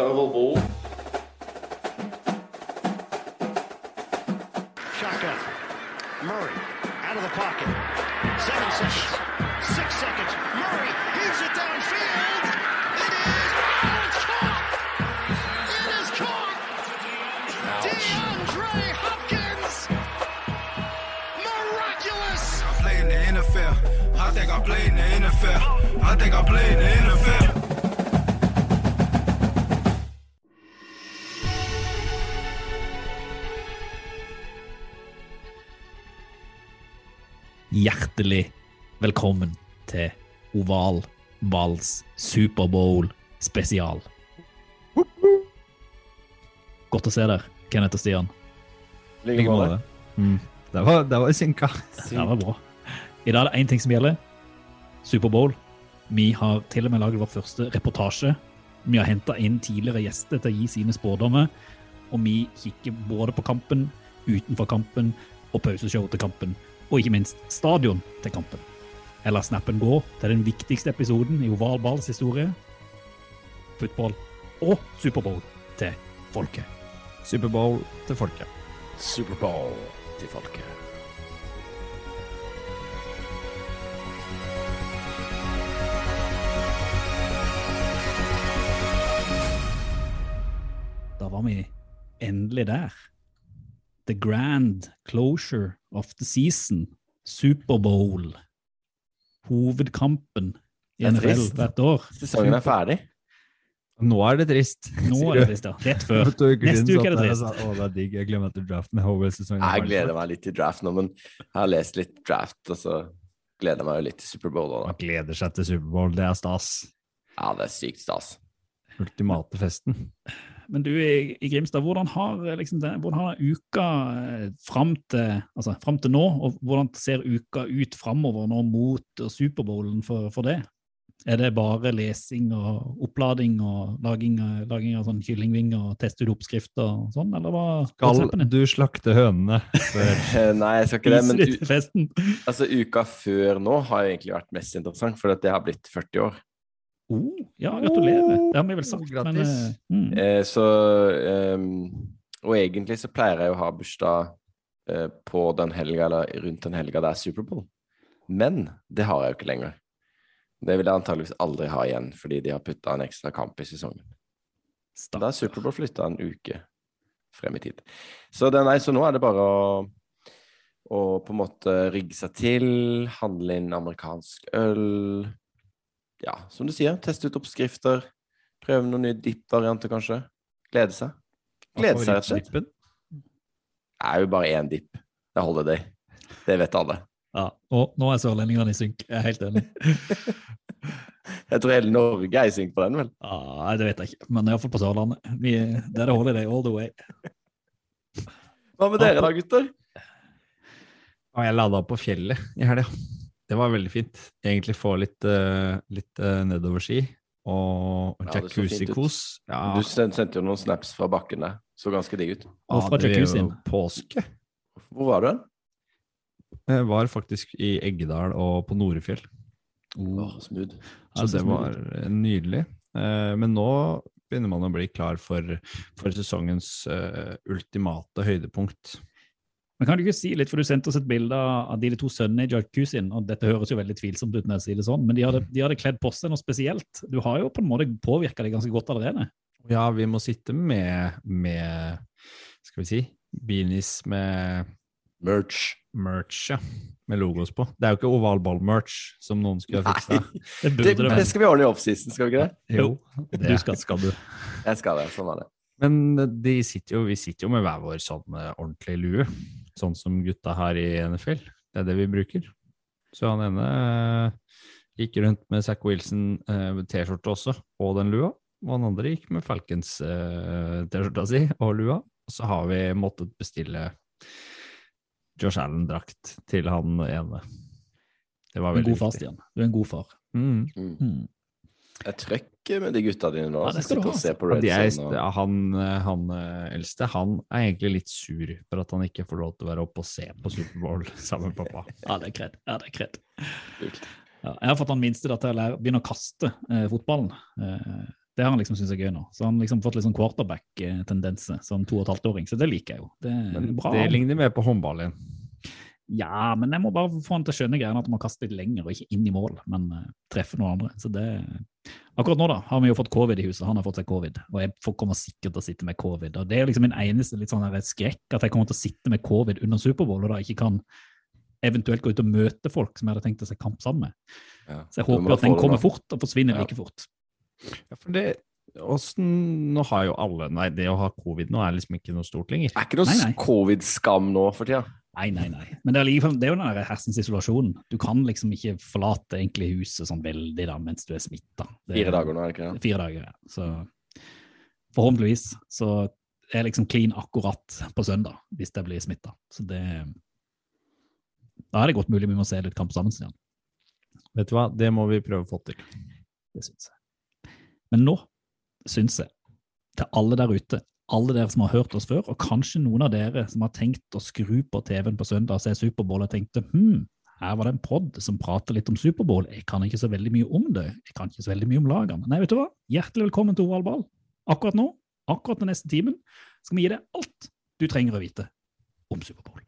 Oval ball. Shotgun. Murray out of the pocket. Seven seconds. Six seconds. Murray heaves it downfield. It is. Oh, it's caught. It is caught. DeAndre Hopkins. Miraculous. I play in the NFL. I think I play in the NFL. I think I play in the NFL. Hjertelig velkommen til Oval Balls Superbowl spesial. Godt å se dere, Kenneth og Stian. Like måte. Mm. Det var, det var synka. Det var bra. I dag er det én ting som gjelder. Superbowl. Vi har til og med laget vår første reportasje. Vi har henta inn tidligere gjester til å gi sine spådommer. Og vi kikker både på kampen, utenfor kampen og pauseshow til kampen. Og ikke minst stadion til kampen. Eller snappen gå til den viktigste episoden i Oval Balls historie. Football og Superbowl til folket. Superbowl til folket. Superbowl til folket. Da var vi endelig der. The grand closure of the season. Superbowl. Hovedkampen i NFL hvert år. Sesongen er ferdig. Nå er det trist. Nå er det trist, ja. Rett før. Neste uke er det trist. Å, det er digg. Jeg glemmer til draften. Jeg håper sesongen er Jeg gleder meg litt til draft nå, men jeg har lest litt draft, og så gleder jeg meg jo litt til Superbowl. Man gleder seg til Superbowl. Det er stas. Ja, det er sykt stas. Ultimate festen. Men du i, i Grimstad, hvordan har, liksom, det, hvordan har uka eh, fram til, altså, fram til nå, og hvordan ser uka ut framover nå mot eh, Superbowlen for, for det? Er det bare lesing og opplading og laging, laging av sånn kyllingvinger og teste ut oppskrifter og sånn, eller hva? Skal du slakte hønene Eh, Nei, jeg skal ikke det, men u altså, uka før nå har egentlig vært mest interessant, for det har blitt 40 år. Oh, ja, gratulerer. Det har vi vel sagt. Men, eh, mm. Eh, så um, Og egentlig så pleier jeg å ha bursdag eh, på den helga, eller rundt den helga det er Superbowl. Men det har jeg jo ikke lenger. Det vil jeg antageligvis aldri ha igjen, fordi de har putta en ekstra kamp i sesongen. Da er Superbowl flytta en uke frem i tid. Så, det, nei, så nå er det bare å, og på en måte rigge seg til, handle inn amerikansk øl. Ja, som du sier, teste ut oppskrifter. Prøve noen nye dip-varianter, kanskje. Glede seg. Glede seg, rett og slett. Det er jo bare én dip. Det er holiday. Det vet alle. Ja, og nå er sørlendingene i synk. Jeg er helt enig. Jeg tror hele Norge er i synk på den, vel. Ja, det vet jeg ikke, men iallfall på Sørlandet. Vi, det er det holiday all the way. Hva med dere da, gutter? Ja, jeg lada på fjellet i helga. Det var veldig fint. Egentlig få litt, uh, litt uh, nedoverski og Ja, jacuzzi-kos. Ja, Du sen- sendte jo noen snaps fra bakken der. Så ganske digg ut. Og fra jacuzzien. Påske. Hvor var du hen? Jeg var faktisk i Eggedal og på Norefjell. Åh, smooth. Så det var eh, nydelig. Uh, Men nå begynner man å bli klar for, for sesongens eh, ultimate høydepunkt. Men kan du ikke si litt, for du sendte oss et bilde av de to sønnene i jacuzzien, og dette høres jo veldig tvilsomt ut når jeg sier det sånn, men de hadde, de hadde kledd på seg noe spesielt. Du har jo på en måte påvirka det ganske godt allerede. Ja, vi må sitte med, med skal vi si, beanies med Merch. merch, ja. Med logos på. Det er jo ikke ovalball-merch, som noen skulle ha fiksa. Det det det skal vi ordne i offseason, skal vi ikke det? Jo, det du skal. skal du. Jeg skal det. Sånn er det. Men de sitter jo, vi sitter jo med hver vår sånn eh, ordentlig lue, sånn som gutta her i NFL. Det er det vi bruker. Så han ene eh, gikk rundt med Zack Wilson-T-skjorte også, og den lua. Og han andre gikk med Falcons-T-skjorta si og lua. Og så har vi måttet bestille Josh Allen-drakt til han ene. Det var Du er en veldig god far, viktig. Stian. Du er en god far. Mm. Mm. Jeg trøkker med de gutta dine nå. Ja, det skal du ha, og Ja, de er, Og... han, eh, han eh, eldste han er egentlig litt sur for at han ikke får lov til å være oppe og se på Superbowl sammen med pappa. Ja, det er kred. Ja, det er kred. Ja, jeg har fått han minste da til å begynne å kaste eh, fotballen. Eh, Det har han liksom syntes er gøy nå. Så han liksom fått litt sånn quarterback-tendenser som to og et halvt åring, så det liker jeg jo. Det er bra. det ligner mer på håndball igjen. Ja, men jeg må bare få han til å skjønne greiene at man kaster litt lenger og ikke inn i mål, men uh, treffer noen andre. Så det Akkurat nå da, har vi jo fått covid i huset. Han har fått seg covid, og jeg kommer sikkert til å sitte med covid. og Det er liksom min eneste litt sånn skrekk, at jeg kommer til å sitte med covid under Superbowl og da ikke kan eventuelt gå ut og møte folk som jeg hadde tenkt å se kamp sammen med. Ja. Så jeg håper at den kommer nå. fort og forsvinner Ja. like fort. Ja, for det, Åssen nå har jo alle Nei, det å ha covid nå er liksom ikke noe stort lenger. Det er ikke noe covid-skam nå for tida. Nei, nei, nei. Men det er, liksom, det er jo den der hersens isolasjonen. Du kan liksom ikke forlate egentlig huset sånn veldig da, mens du er smitta. Fire dager nå, er det ikke det? Fire dager, ja. Så forhåpentligvis så er jeg liksom clean akkurat på søndag, hvis jeg blir smitta. Så det Da er det godt mulig vi må se litt kamp sammen igjen. Vet du hva, det må vi prøve å få til. Det syns jeg. Men nå syns jeg, til alle der ute, alle dere som har hørt oss før, og kanskje noen av dere som har tenkt å skru på TV-en på søndag og se Superbowl og tenkte hm, her var det en pod som prater litt om Superbowl, jeg kan ikke så veldig mye om det, jeg kan ikke så veldig mye om lagene. Nei, vet du hva? Hjertelig velkommen til Oval Ball. Akkurat nå, akkurat den neste timen, skal vi gi deg alt du trenger å vite om Superbowl.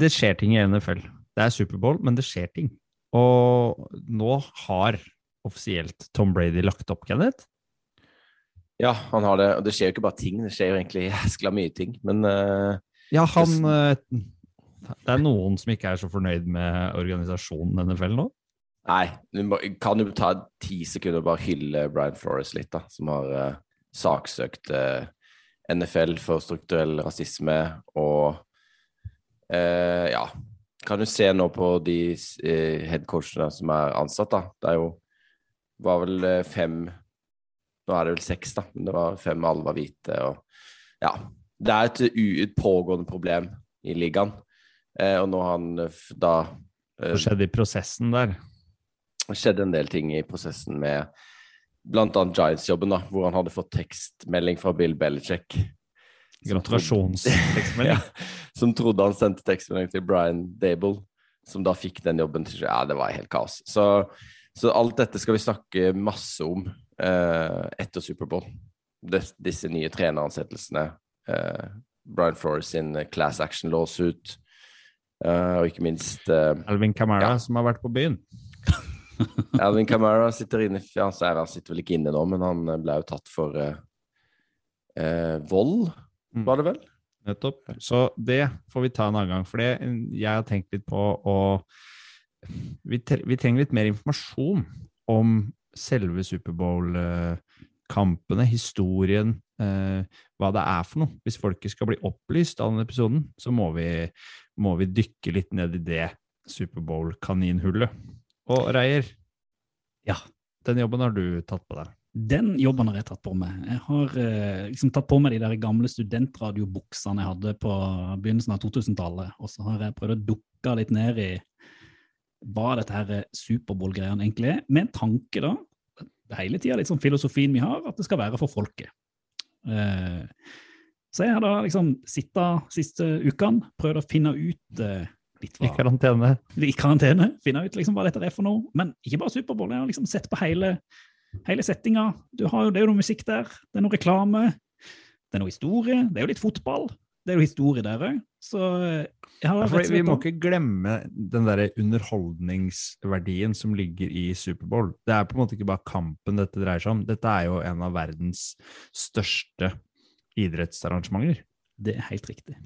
Det skjer ting i NFL. Det er Superbowl, men det skjer ting. Og nå har offisielt Tom Brady lagt opp, Kenneth. Ja, han har det. Og det skjer jo ikke bare ting, det skjer jo egentlig jæskla mye ting. Men uh, Ja, han uh, Det er noen som ikke er så fornøyd med organisasjonen NFL nå. nei, du må, kan jo ta ti sekunder og bare hylle Brian Flores litt, da. Som har uh, saksøkt NFL for strukturell rasisme og eh, Ja. Kan du se nå på de eh, headcoachene som er ansatt, da. Det er jo var vel eh, fem Nå er det vel seks, da. Men det var fem, alle var hvite. og ja, Det er et, et pågående problem i ligaen. Eh, og har han eh, da eh, Hva skjedde i prosessen der? det skjedde en del ting i prosessen med annet Giants-jobben, da, hvor han hadde fått tekstmelding fra Bill Belichick. Gratulasjonstekstmelding. Ja, som trodde han sendte tekstmelding til Brian Dable, som da fikk den jobben til Ja, det var helt kaos. Så, så alt dette skal vi snakke masse om eh, etter Superbowl. Disse nye treneransettelsene. Eh, Brian Flores sin class action lawsuit, Uh, og ikke minst uh, Alvin Kamara, Ja. som har vært på byen. Alvin Kamara sitter inne ja, så er han sitter vel ikke inne nå, men han eh, ble jo tatt for uh, eh, vold. Var det vel? Nettopp. Så det får vi ta en annen gang. For det jeg har tenkt litt på å vi, trenger litt mer informasjon om selve Superbowl-kampene, historien, eh, hva det er for noe. Hvis folket skal bli opplyst av denne episoden, så må vi, må vi dykke litt ned i det Superbowl-kaninhullet. Og Reier, Ja. den jobben har du tatt på deg. Den jobben har jeg tatt på meg. Jeg har eh, liksom tatt på meg de der gamle studentradiobuksene jeg hadde på begynnelsen av 2000-tallet, og så har jeg prøvd å dukke litt ned i hva dette her Superbowl-greiene egentlig er, med en tanke da, hele tida litt sånn filosofien vi har, at det skal være for folket. Eh, så jeg har da liksom sittet siste ukene, prøvd å finne ut eh, litt I karantene. i karantene, finne ut liksom hva dette er for noe. Men ikke bare Superbowl, jeg har liksom sett på hele, hele settinga. Du har det er jo noe musikk der, det er noe reklame, det er noe historie, det er jo litt fotball. Det er jo historie der òg. Så Ja, vi må ikke glemme den der underholdningsverdien som ligger i Superbowl. Det er på en måte ikke bare kampen dette dreier seg om. Dette er jo en av verdens største idrettsarrangementer. Det er helt riktig.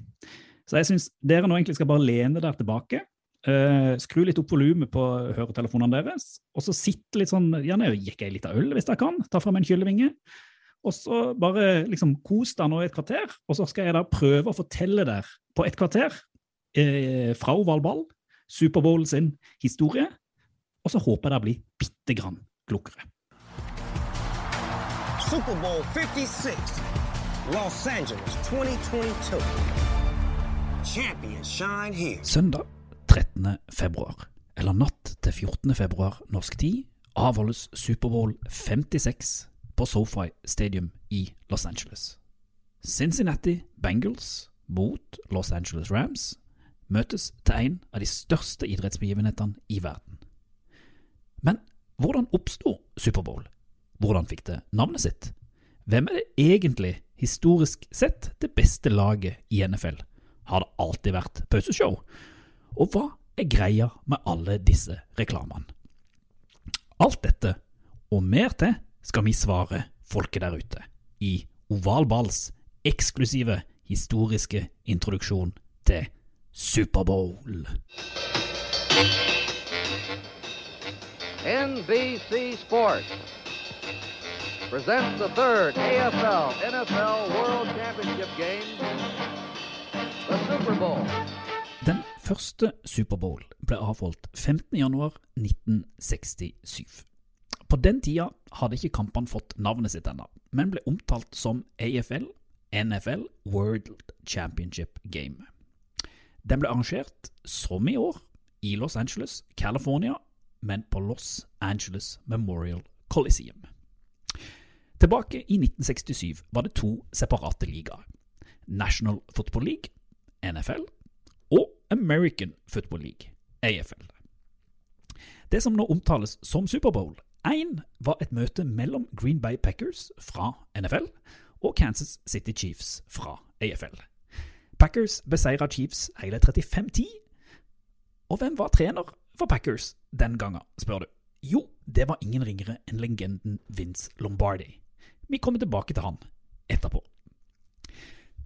Så jeg syns dere nå egentlig skal bare lene der tilbake. Eh, skru litt opp volumet på høretelefonene deres, og så sitte litt sånn Gjerne drikke ei lita øl hvis dere kan. Ta fram en kyllevinge. Og så bare liksom kos deg nå i et kvarter, og så skal jeg da prøve å fortelle dere på et kvarter eh, fra Oval Ball, Superbowl sin historie, og så håper jeg dere blir bitte grann klokere. Superbowl 56, Los Angeles 2022. Champions shine here. Søndag 13. februar, eller natt til 14. februar norsk tid, avholdes Superbowl 56 på SoFi Stadium i Los Angeles. Cincinnati Bengals mot Los Angeles Rams møtes til en av de største idrettsbegivenhetene i verden. Men hvordan oppsto Superbowl? Hvordan fikk det navnet sitt? Hvem er det egentlig, historisk sett, det beste laget i NFL? Har det alltid vært pauseshow? Og hva er greia med alle disse reklamene? Alt dette, og mer til, skal vi svare folket der ute i Ovalballs eksklusive historiske introduksjon til Superbowl. NBC Sports presents the third AFL NFL World Championship game, the Super Bowl. Første Superbowl ble avholdt 15.1.1967. På den tida hadde ikke kampene fått navnet sitt ennå, men ble omtalt som AFL NFL World Championship Game. Den ble arrangert, som i år, i Los Angeles, California, men på Los Angeles Memorial Coliseum. Tilbake i 1967 var det to separate ligaer. National Football League, NFL, American Football League, AFL. Det som nå omtales som Superbowl, 1 var et møte mellom Green Bay Packers fra NFL og Kansas City Chiefs fra AFL. Packers beseira Chiefs hele 35-10. Og hvem var trener for Packers den gangen, spør du? Jo, det var ingen ringere enn legenden Vince Lombardi. Vi kommer tilbake til han etterpå.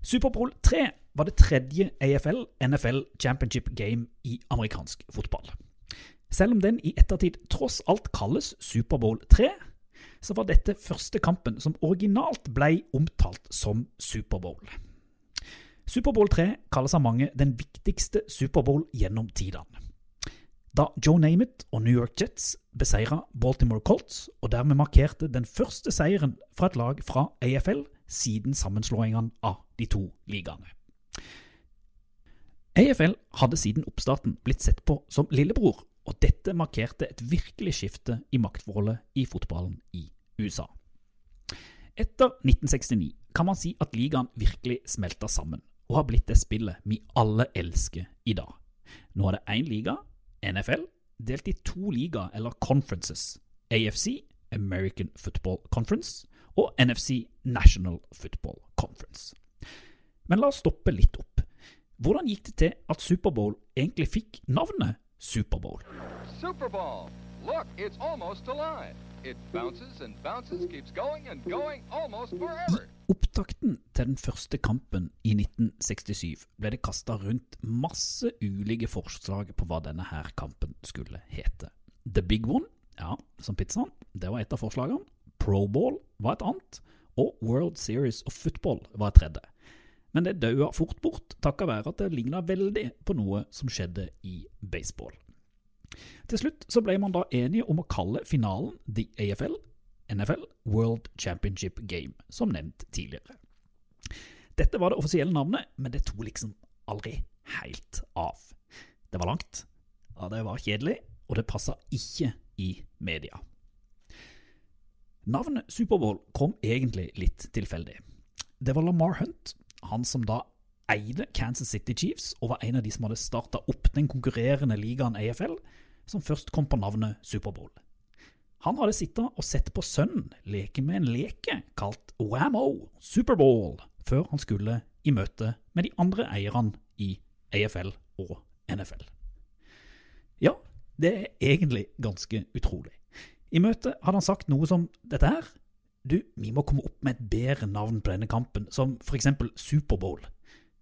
Superbowl 3 var det tredje AFL-NFL Championship Game i amerikansk fotball. Selv om den i ettertid tross alt kalles Superbowl 3, så var dette første kampen som originalt ble omtalt som Superbowl. Superbowl 3 kalles av mange den viktigste Superbowl gjennom tidene. Da Joe Namath og New York Jets beseira Baltimore Colts, og dermed markerte den første seieren fra et lag fra AFL siden sammenslåingene av de to ligaene. AFL hadde siden oppstarten blitt sett på som lillebror, og dette markerte et virkelig skifte i maktforholdet i fotballen i USA. Etter 1969 kan man si at ligaen virkelig smelta sammen, og har blitt det spillet vi alle elsker i dag. Nå er det én liga, NFL, delt i to ligaer eller conferences, AFC, American Football Conference, og NFC, National Football Conference. Men la oss stoppe litt opp. Hvordan gikk det til at Superbowl egentlig fikk navnet Superbowl? Super Bowl. Look, it's almost alive. It bounces and bounces, keeps going and going almost forever. Opptakten til den første kampen i 1967 ble det kasta rundt masse ulike forslag på hva denne her kampen skulle hete. The Big One, ja, som pizzaen, det var et av forslagene. Pro Ball var et annet. Og World Series of Football var et tredje. Men det daua fort bort, takka være at det ligna veldig på noe som skjedde i baseball. Til slutt så ble man da enige om å kalle finalen The AFL NFL World Championship Game, som nevnt tidligere. Dette var det offisielle navnet, men det tok liksom aldri helt av. Det var langt, ja, det var kjedelig, og det passa ikke i media. Navnet Superbowl kom egentlig litt tilfeldig. Det var Lamar Hunt, han som da eide Kansas City Chiefs og var en av de som hadde starta opp den konkurrerende ligaen AFL, som først kom på navnet Superbowl. Han hadde sittet og sett på sønnen leke med en leke kalt Whammo Superbowl, før han skulle i møte med de andre eierne i AFL og NFL. Ja, det er egentlig ganske utrolig. I møtet hadde han sagt noe som dette her. Du, vi må komme opp med et bedre navn på denne kampen, som for eksempel Superbowl.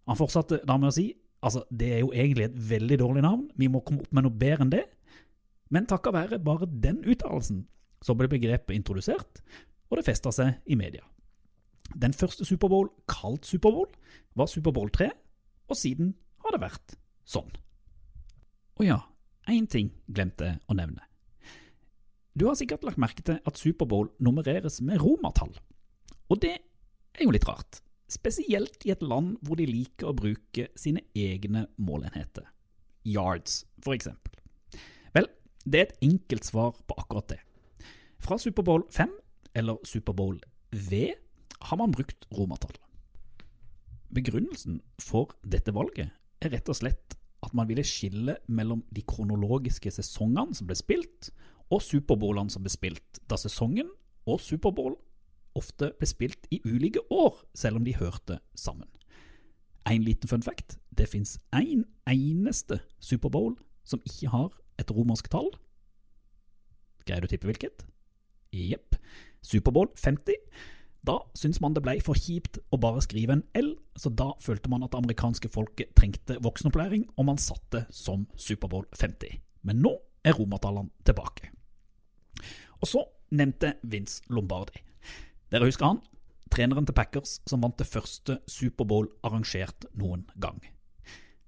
Han fortsatte da med å si altså, det er jo egentlig et veldig dårlig navn, vi må komme opp med noe bedre enn det. Men takket være bare den uttalelsen, så ble begrepet introdusert, og det festa seg i media. Den første Superbowl, kalt Superbowl, var Superbowl 3, og siden har det vært sånn. Og ja, én ting glemte jeg å nevne. Du har sikkert lagt merke til at Superbowl nummereres med romertall. Og det er jo litt rart, spesielt i et land hvor de liker å bruke sine egne målenheter. Yards, for eksempel. Vel, det er et enkelt svar på akkurat det. Fra Superbowl 5, eller Superbowl V, har man brukt romertall. Begrunnelsen for dette valget er rett og slett at man ville skille mellom de kronologiske sesongene som ble spilt, og Superbowlene som ble spilt, da sesongen og Superbowl ofte ble spilt i ulike år, selv om de hørte sammen. En liten fun fact det fins én en eneste Superbowl som ikke har et romersk tall. Greier du å tippe hvilket? Jepp. Superbowl 50. Da syntes man det ble for kjipt å bare skrive en L, så da følte man at det amerikanske folket trengte voksenopplæring, og man satte som Superbowl 50. Men nå er romertallene tilbake. Og så nevnte Vince Lombardi. Dere husker han? Treneren til Packers som vant det første Superbowl arrangert noen gang.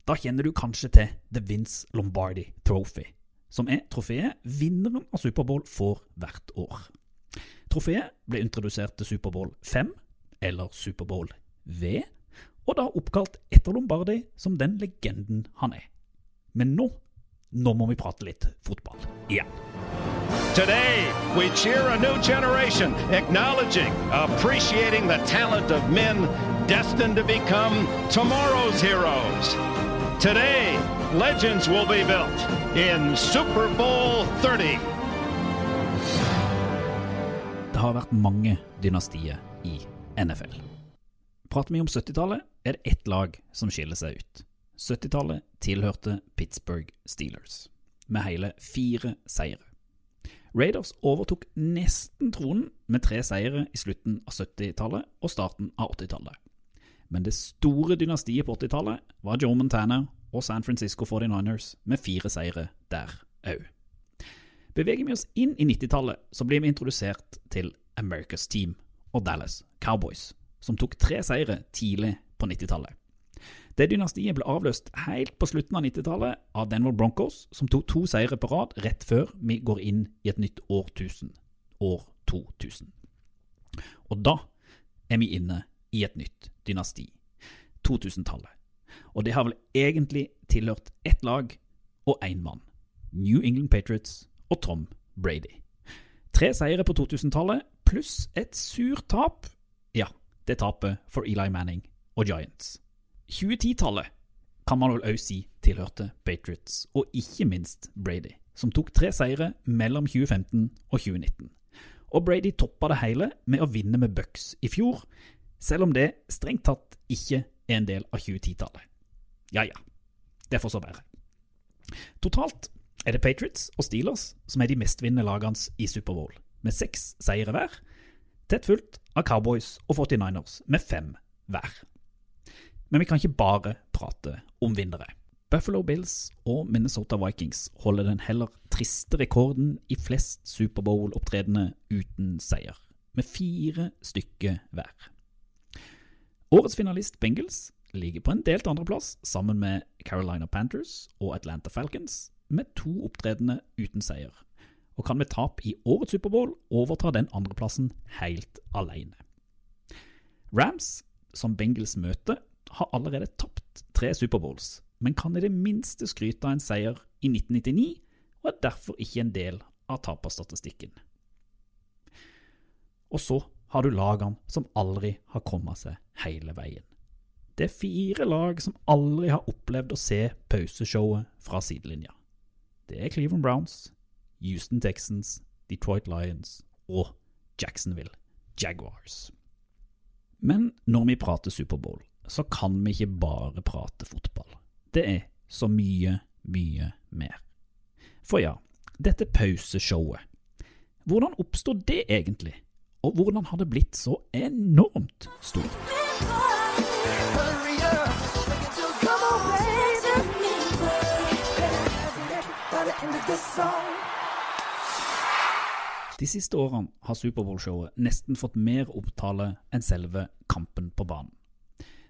Da kjenner du kanskje til The Vince Lombardi Trophy, som er trofeet vinneren av Superbowl får hvert år. Trofeet ble introdusert til Superbowl 5, eller Superbowl V, og da oppkalt etter Lombardi som den legenden han er. Men nå, nå må vi prate litt fotball igjen. Today, we cheer a new generation, acknowledging, appreciating the talent of men destined to become tomorrow's heroes. Today, legends will be built in Super Bowl 30. Det har vært mange dynastier i NFL. Prater vi om 70-tallet, er det ett lag som skiller seg ut. 70-tallet tilhørte Pittsburgh Steelers, med hele fire seire. Raiders overtok nesten tronen med tre seire i slutten av 70-tallet og starten av 80-tallet. Men det store dynastiet på 80-tallet var Joe Montana og San Francisco 49ers med fire seire der òg. Beveger vi oss inn i 90-tallet, så blir vi introdusert til America's Team og Dallas Cowboys, som tok tre seire tidlig på 90-tallet. Det dynastiet ble avløst helt på slutten av 90-tallet av Denver Broncos, som tok to seire på rad rett før vi går inn i et nytt årtusen, år 2000. Og da er vi inne i et nytt dynasti, 2000-tallet. Og det har vel egentlig tilhørt ett lag og én mann, New England Patriots og Tom Brady. Tre seire på 2000-tallet pluss et surt tap. Ja, det tapet for Eli Manning og Giants. 2010-tallet kan man vel òg si tilhørte Patriots, og ikke minst Brady, som tok tre seire mellom 2015 og 2019. Og Brady toppa det hele med å vinne med Bucks i fjor, selv om det strengt tatt ikke er en del av 2010-tallet. Ja ja, det får så være. Totalt er det Patriots og Steelers som er de mestvinnende lagene i Superbowl, med seks seire hver, tett fulgt av Cowboys og 49ers med fem hver. Men vi kan ikke bare prate om vinnere. Buffalo Bills og Minnesota Vikings holder den heller triste rekorden i flest Superbowl-opptredener uten seier, med fire stykker hver. Årets finalist Bengals ligger på en delt andreplass sammen med Carolina Panthers og Atlanta Falcons, med to opptredener uten seier, og kan med tap i årets Superbowl overta den andreplassen helt alene. Rams, som Bengals møter, har allerede tapt tre Superbowls, men kan i det minste skryte av en seier i 1999, og er derfor ikke en del av taperstatistikken. Og så har du lagene som aldri har kommet seg hele veien. Det er fire lag som aldri har opplevd å se pauseshowet fra sidelinja. Det er Cleveland Browns, Houston Texans, Detroit Lions og Jacksonville Jaguars. Men når vi prater Superbowl, så kan vi ikke bare prate fotball. Det er så mye, mye mer. For ja, dette pauseshowet. Hvordan oppsto det egentlig? Og hvordan har det blitt så enormt stort? De siste årene har Superbowl-showet nesten fått mer opptale enn selve kampen på banen.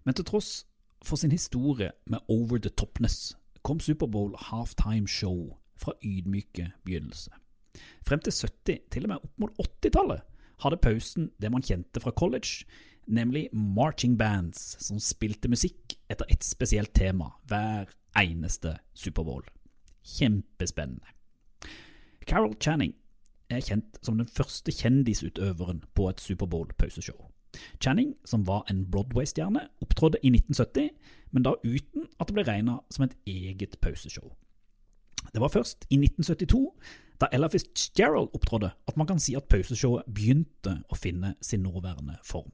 Men til tross for sin historie med over the topness kom Superbowl halftime show fra ydmyke begynnelse. Frem til 70, til og med opp mot 80-tallet, hadde pausen det man kjente fra college, nemlig marching bands som spilte musikk etter ett spesielt tema hver eneste Superbowl. Kjempespennende. Carol Channing er kjent som den første kjendisutøveren på et Superbowl-pauseshow. Channing, som var en Broadway-stjerne, opptrådte i 1970, men da uten at det ble regna som et eget pauseshow. Det var først i 1972, da Ella Fitzgerald opptrådte, at man kan si at pauseshowet begynte å finne sin nåværende form.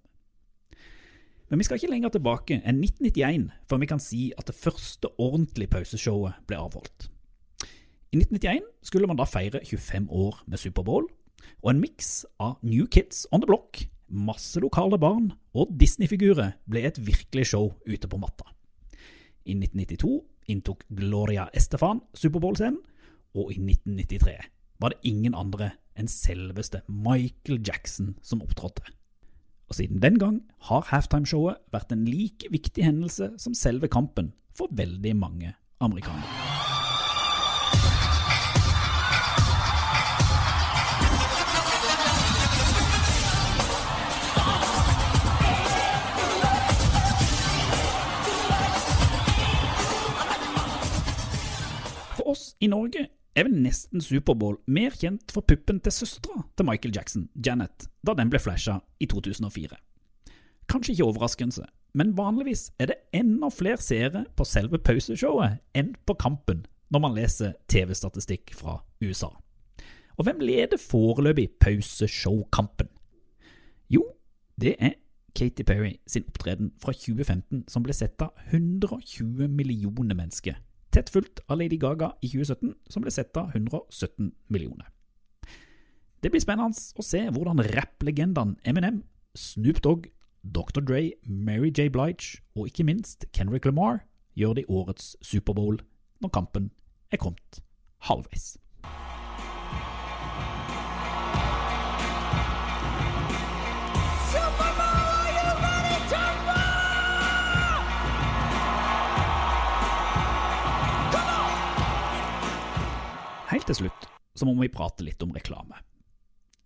Men vi skal ikke lenger tilbake enn 1991 før vi kan si at det første ordentlige pauseshowet ble avholdt. I 1991 skulle man da feire 25 år med Superbowl, og en miks av New Kids on the Block, masse lokale barn og Disney-figurer ble et virkelig show ute på matta. I 1992 inntok Gloria Estefan Superbowl-scenen, og i 1993 var det ingen andre enn selveste Michael Jackson som opptrådte. Og siden den gang har halftimeshowet vært en like viktig hendelse som selve kampen for veldig mange amerikanere. Oss i Norge er vel nesten Superbowl mer kjent for puppen til søstera til Michael Jackson, Janet, da den ble flasha i 2004. Kanskje ikke overraskelse, men vanligvis er det enda flere seere på selve pauseshowet enn på kampen, når man leser TV-statistikk fra USA. Og hvem leder foreløpig pauseshowkampen? Jo, det er Katy Perry sin opptreden fra 2015 som ble sett av 120 millioner mennesker tett fulgt av Lady Gaga i 2017, som ble sett av 117 millioner. Det blir spennende å se hvordan rapplegendene Eminem, Snoop Dogg, Dr. Dre, Mary J. Blige og ikke minst Kendrick Lamar gjør det i årets Superbowl når kampen er kommet halvveis. Helt til slutt så må vi prate litt om reklame.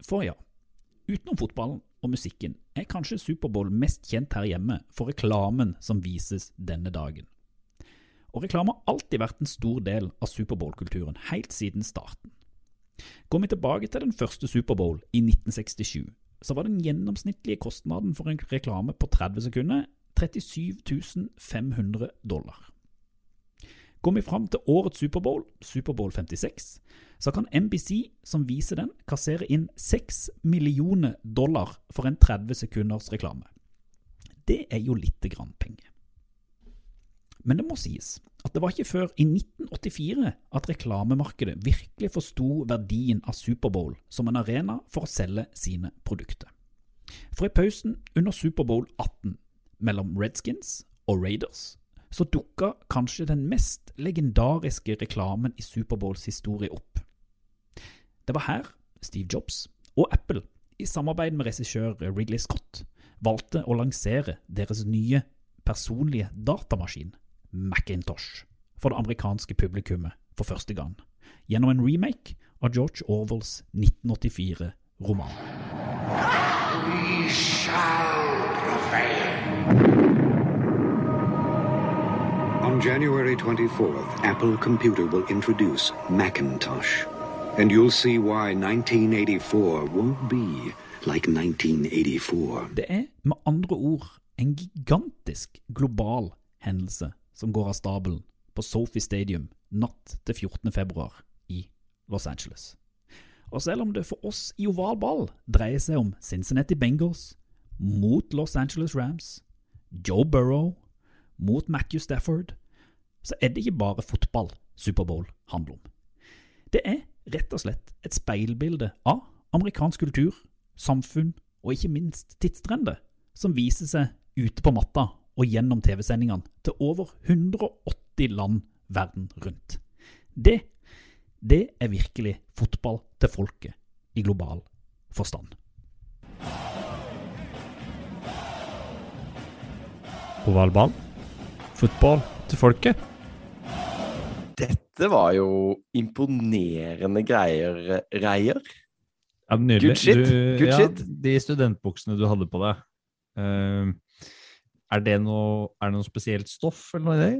For ja, utenom fotballen og musikken er kanskje Superbowl mest kjent her hjemme for reklamen som vises denne dagen. Og reklame har alltid vært en stor del av Superbowl-kulturen, helt siden starten. Går vi tilbake til den første Superbowl i 1967, så var den gjennomsnittlige kostnaden for en reklame på 30 sekunder 37 500 dollar. Går vi fram til årets Superbowl, Superbowl 56, så kan NBC, som viser den, kassere inn 6 millioner dollar for en 30 sekunders reklame. Det er jo lite grann penger. Men det må sies at det var ikke før i 1984 at reklamemarkedet virkelig forsto verdien av Superbowl som en arena for å selge sine produkter. For i pausen under Superbowl 18 mellom Redskins og Raiders så dukka kanskje den mest legendariske reklamen i Superbowls historie opp. Det var her Steve Jobs og Apple, i samarbeid med regissør Ridley Scott, valgte å lansere deres nye personlige datamaskin, Macintosh, for det amerikanske publikummet for første gang, gjennom en remake av George Orwells 1984-roman. We shall prevail. On January 24th, Apple Computer will introduce Macintosh. And you'll see why 1984 won't be like 1984. Det er med andre ord en gigantisk global hendelse som går av stabelen på Sophie Stadium natt til 14. februar i Los Angeles. Og selv om det for oss i oval ball dreier seg om Cincinnati Bengals mot Los Angeles Rams, Joe Burrow mot Matthew Stafford, så er det ikke bare fotball Superbowl handler om. Det er rett og slett et speilbilde av amerikansk kultur, samfunn og ikke minst tidstrender, som viser seg ute på matta og gjennom TV-sendingene til over 180 land verden rundt. Det, det er virkelig fotball til folket i global forstand. Ovalball. Fotball til folket. Dette var jo imponerende greier, Reier. Ja, nydelig. Good shit, Du, good ja, shit. De studentbuksene du hadde på deg, uh, er, det noe, er det noe spesielt stoff eller noe i det?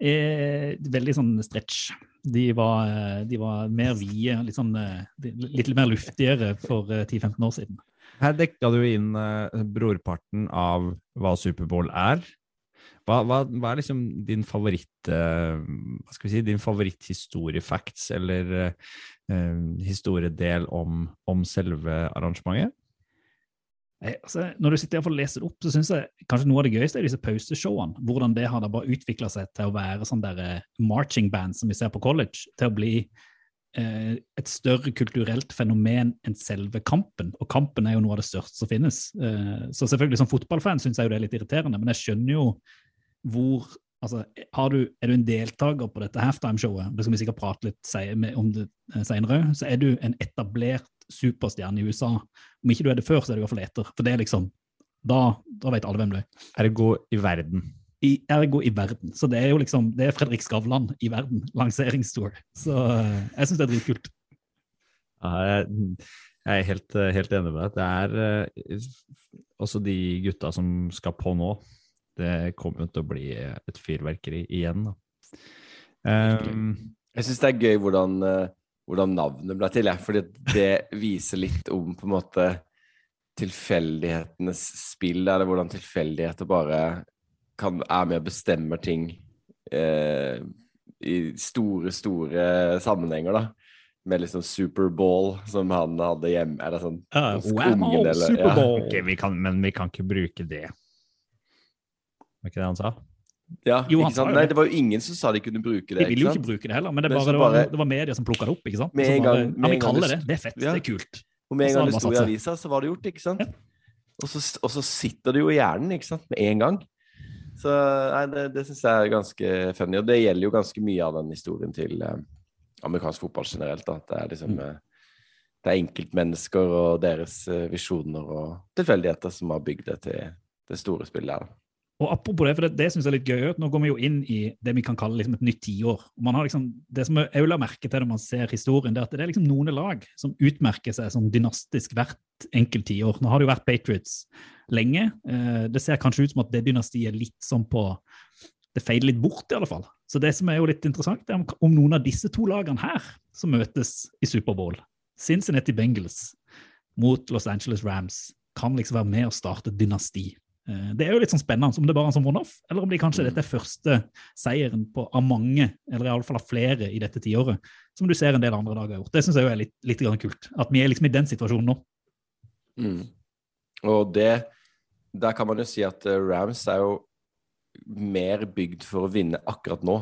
Eh, veldig sånn stretch. De var, eh, de var mer vide, litt, sånn, eh, litt mer luftigere for eh, 10-15 år siden. Her dekka du inn eh, brorparten av hva Superbowl er. Hva, hva, hva er liksom din favoritt eh, hva skal vi si, din favoritthistoriefacts eller eh, historiedel om, om selve arrangementet? Nei, Altså, når du sitter her for å lese det opp, så syns jeg kanskje noe av det gøyeste er disse pauseshowene. Hvordan det har da bare utvikla seg til å være sånn der eh, marching band som vi ser på college, til å bli eh, et større kulturelt fenomen enn selve kampen. Og kampen er jo noe av det største som finnes. Eh, så selvfølgelig som fotballfan syns jeg jo det er litt irriterende, men jeg skjønner jo hvor Altså, har du, er du en deltaker på dette halftime-showet, det skal vi sikkert prate litt om det eh, senere, så er du en etablert superstjerne i USA. Om ikke du er det før, så er du i hvert fall etter. For det er liksom Da, da vet alle hvem du er. Ergo i verden. I, ergo i verden. Så det er jo liksom Det er Fredrik Skavlan i verden. Lanseringstour. Så eh, jeg syns det er dritkult. Ja, jeg, jeg er helt, helt enig med deg. Det er eh, også de gutta som skal på nå. Det kommer jo til å bli et fyrverkeri igjen, da. Um, Jeg syns det er gøy hvordan, eh, hvordan navnet ble til, jeg. Fordi det viser litt om på en måte tilfeldighetenes spill, eller hvordan tilfeldigheter bare kan, er med og bestemmer ting eh, i store, store sammenhenger, da. Med liksom Superball som han hadde hjemme. Eller sånn uh, wow, ungen, eller- ja. Okay, vi kan, men vi kan ikke bruke det. Var ikke det han sa? Ja, Jo, han Nei, det. var jo ingen som sa de kunne bruke det. De ville jo ikke bruke det heller, men det, bare, det, var, bare- det var media som plukka det opp. ikke sant? Med en gang- bare, ja, vi kaller det det. Er fett. Ja. Det er kult. Og med en gang det sto i avisa, så var det gjort, ikke sant? Og så, og så sitter det jo i hjernen, ikke sant, med en gang. Så nei, det, det syns jeg er ganske funny, og det gjelder jo ganske mye av den historien til eh, amerikansk fotball generelt. da. Det er liksom mm. det er enkeltmennesker og deres eh, visjoner og tilfeldigheter som har bygd det til det store spillet her. Og apropos det, for det, det synes jeg er litt gøy, nå går vi jo inn i det vi kan kalle liksom et nytt tiår. Liksom, Det som jeg la merke til når man ser historien, det er at det er liksom noen lag som utmerker seg som dynastisk hvert enkelt tiår. Nå har det jo vært Patriots lenge. Eh, Det ser kanskje ut som at det dynastiet er litt sånn på Det feiler litt bort, i alle fall. Så det som er jo litt interessant, er om, om noen av disse to lagene her som møtes i Superbowl, Cincinnati Bengals mot Los Angeles Rams, kan liksom være med å starte et dynasti. Eh, Det er jo litt sånn spennende om det bare er en sånn one-off, eller om de kanskje dette er første seieren på, av mange, eller iallfall av flere i dette tiåret, som du ser en del andre dager har gjort. Det syns jeg jo er litt, litt kult. At vi er liksom i den situasjonen nå. Mm. Og det Der kan man jo si at eh, Rams er jo mer bygd for å vinne akkurat nå.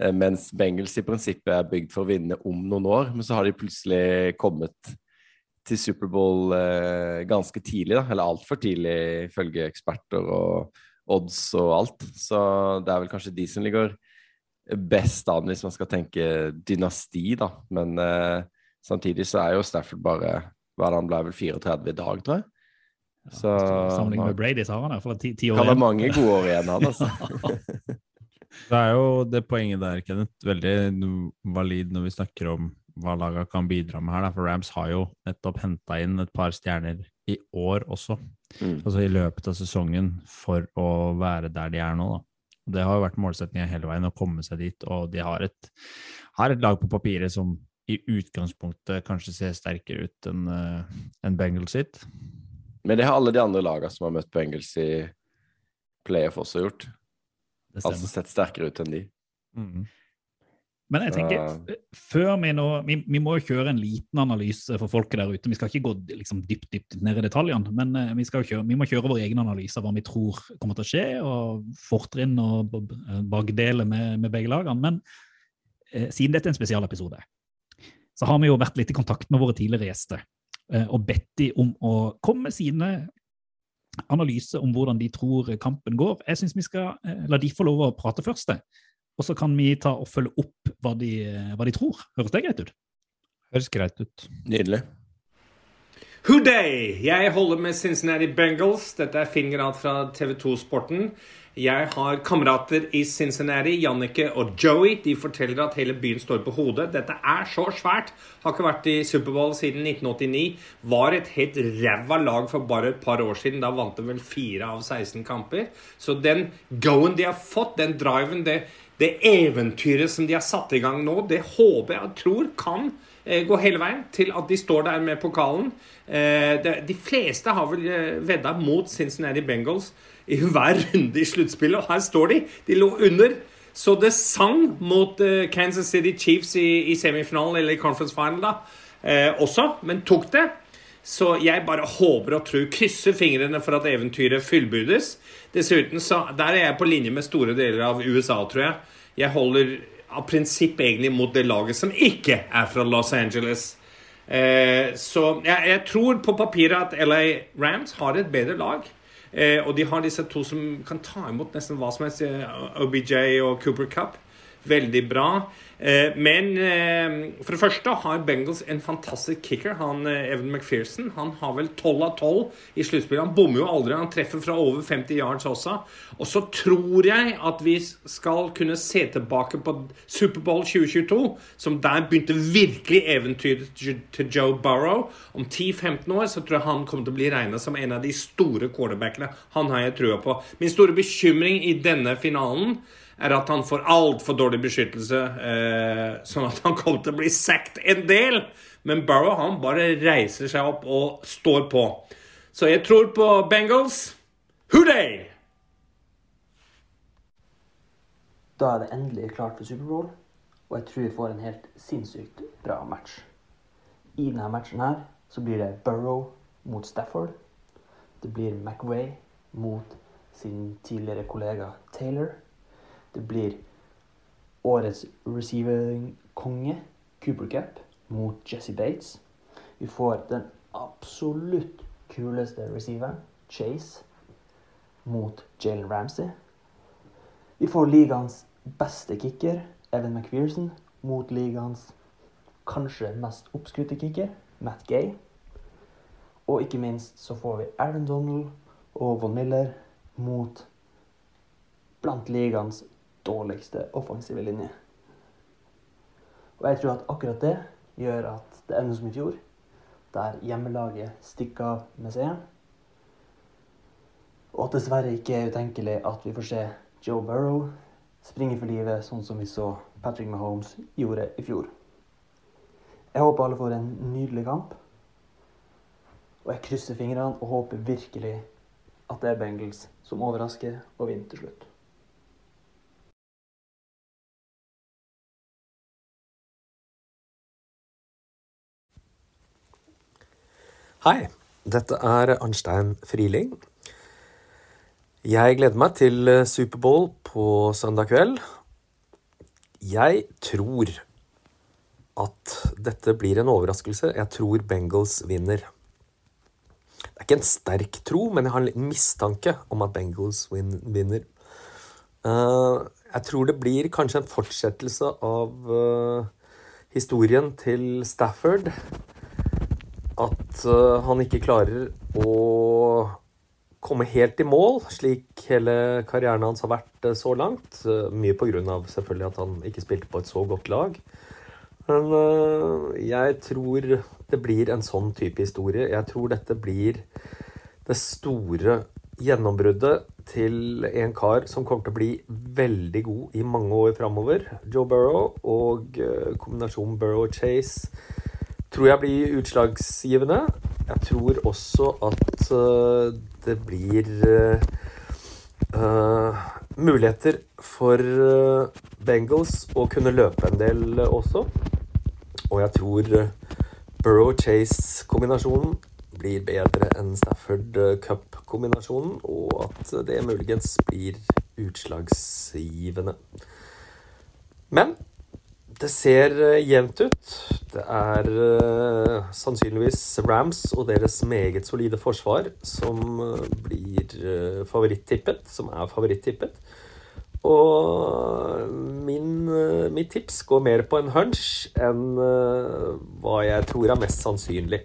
Eh, Mens Bengels i prinsippet er bygd for å vinne om noen år. Men så har de plutselig kommet til Superbowl eh, ganske tidlig, da. Eller altfor tidlig, ifølge eksperter og odds og alt. Så det er vel kanskje de som ligger best an hvis man skal tenke dynasti, da. Men eh, samtidig så er jo Stafford bare hva Han ble vel 34 i dag, tror jeg. Så Sammenlignet med Brady, så har han iallfall ti, ti år kan være igjen. mange gode år igjen, han altså. Det er jo det poenget der, Kenneth, veldig valid når vi snakker om hva laga kan bidra med her. Da. For Rams har jo nettopp henta inn et par stjerner i år også. Mm. Altså i løpet av sesongen for å være der de er nå. Da. Det har jo vært målsettinga hele veien å komme seg dit, og de har et, har et lag på papiret som i utgangspunktet kanskje ser sterkere ut enn uh, en Bengals sitt. Men det har alle de andre lagene som har møtt Bengals i playoff også gjort. Altså sett sterkere ut enn de. Men jeg tenker, før vi nå vi, vi må jo kjøre en liten analyse for folket der ute. Vi skal ikke gå liksom, dypt dypt ned i detaljene, men eh, vi, skal jo kjøre, vi må kjøre vår egen analyse av hva vi tror kommer til å skje, og fortrinn og b- bakdeler med, med begge lagene. Men eh, siden dette er en spesialepisode, så har vi jo vært litt i kontakt med våre tidligere gjester eh, og bedt de om å komme med sine analyser om hvordan de tror kampen går. Jeg syns vi skal eh, la de få lov å prate først. det. Og så kan vi ta og følge opp hva de, hva de tror. Høres det greit ut? Høres greit ut. Nydelig. Hooday! Jeg holder med Cincinnati Bengals. Dette er Finn Grad fra TV2 Sporten. Jeg har kamerater i Cincinnati, Jannicke og Joey. De forteller at hele byen står på hodet. Dette er så svært. Har ikke vært i Superbowl siden 1989. Var et helt ræva lag for bare et par år siden. Da vant de vel fire av 16 kamper. Så den go-en de har fått, den driven, det, Det eventyret som de har satt i gang nå, det håper jeg og tror kan eh, gå hele veien til at de står der med pokalen. Eh, de fleste har vel eh, vedda mot Cincinnati Bengals i hver runde i sluttspillet, og her står de. De lå under. Så det sang mot Kansas City Chiefs i, semifinalen, eller i conference final, da, også, men tok det. Så jeg bare håper og tror, krysser fingrene for at eventyret fullbyrdes. Dessuten så Der er jeg på linje med store deler av USA, tror jeg. Jeg holder av prinsipp egentlig mot det laget som ikke er fra Los Angeles. Eh, så jeg, jeg tror på papiret at LA Rams har et bedre lag. Eh, og de har disse to som kan ta imot nesten hva som helst. eh, OBJ og Cooper Cup. Veldig bra. Eh, men eh, for det første har Bengals en fantastisk kicker. Han, eh, Evan McPherson han har vel 12 av 12 i sluttspillet. Han bommer jo aldri. Han treffer fra over 50 yards også. Og så tror jeg at vi skal kunne se tilbake på Superbowl 2022, som der begynte virkelig eventyret til Joe Burrow. Om 10-15 år så tror jeg han kommer til å bli regna som en av de store quarterbackene. Han har jeg trua på. Min store bekymring i denne finalen er at han får altfor dårlig beskyttelse, eh, sånn at han kommer til å bli sacked en del. Men Burrow han bare reiser seg opp og står på. Så jeg tror på Bengals. Hooday! Da er det endelig klart for Superbowl, og jeg tror vi får en helt sinnssykt bra match. I denne matchen her så blir det Burrow mot Stafford. Det blir McRae mot sin tidligere kollega Taylor. Det blir årets receiver-konge, Cooper Cup, mot Jesse Bates. Vi får den absolutt kuleste receiveren, Chase, mot Jalen Ramsey. Vi får ligaens beste kicker, Evan McPherson, mot ligaens kanskje mest oppskrytte kicker, Matt Gay. Og ikke minst så får vi Aaron Donald og Von Miller mot blant ligaens dårligste offensive linje. Og jeg tror at akkurat det gjør at det ender som i fjor, der hjemmelaget stikker av med seieren. Og at dessverre ikke er utenkelig at vi får se Joe Burrow springe for livet, sånn som vi så Patrick Mahomes gjorde i fjor. Jeg håper alle får en nydelig kamp. Og jeg krysser fingrene og håper virkelig at det er Bengals som overrasker og vinner til slutt. Hei, dette er Arnstein Friling. Jeg gleder meg til eh, Superbowl på søndag kveld. Jeg tror at dette blir en overraskelse. Jeg tror Bengals vinner. Det er ikke en sterk tro, men jeg har en liten mistanke om at Bengals win vinner. Uh, jeg tror det blir kanskje en fortsettelse av uh, historien til Stafford at uh, han ikke klarer å komme helt i mål, slik hele karrieren hans har vært uh, så langt. Uh, mye pga. selvfølgelig at han ikke spilte på et så godt lag. Men jeg tror det blir en sånn type historie. Jeg tror dette blir det store gjennombruddet til en kar som kommer til å bli veldig god i mange år framover. Joe Burrow og kombinasjonen Burrow-Chase tror jeg blir utslagsgivende. Jeg tror også at uh, det blir uh, muligheter for Bengals å kunne løpe en del også. Og jeg tror Burrow-Chase-kombinasjonen blir bedre enn Stafford Cup-kombinasjonen, og at det muligens blir utslagsgivende. Men det ser jevnt ut. Det er uh, sannsynligvis Rams og deres meget solide forsvar som uh, blir uh, favorittippet, som er favorittippet. Og min, mitt tips går mer på en hunch enn hva jeg tror er mest sannsynlig.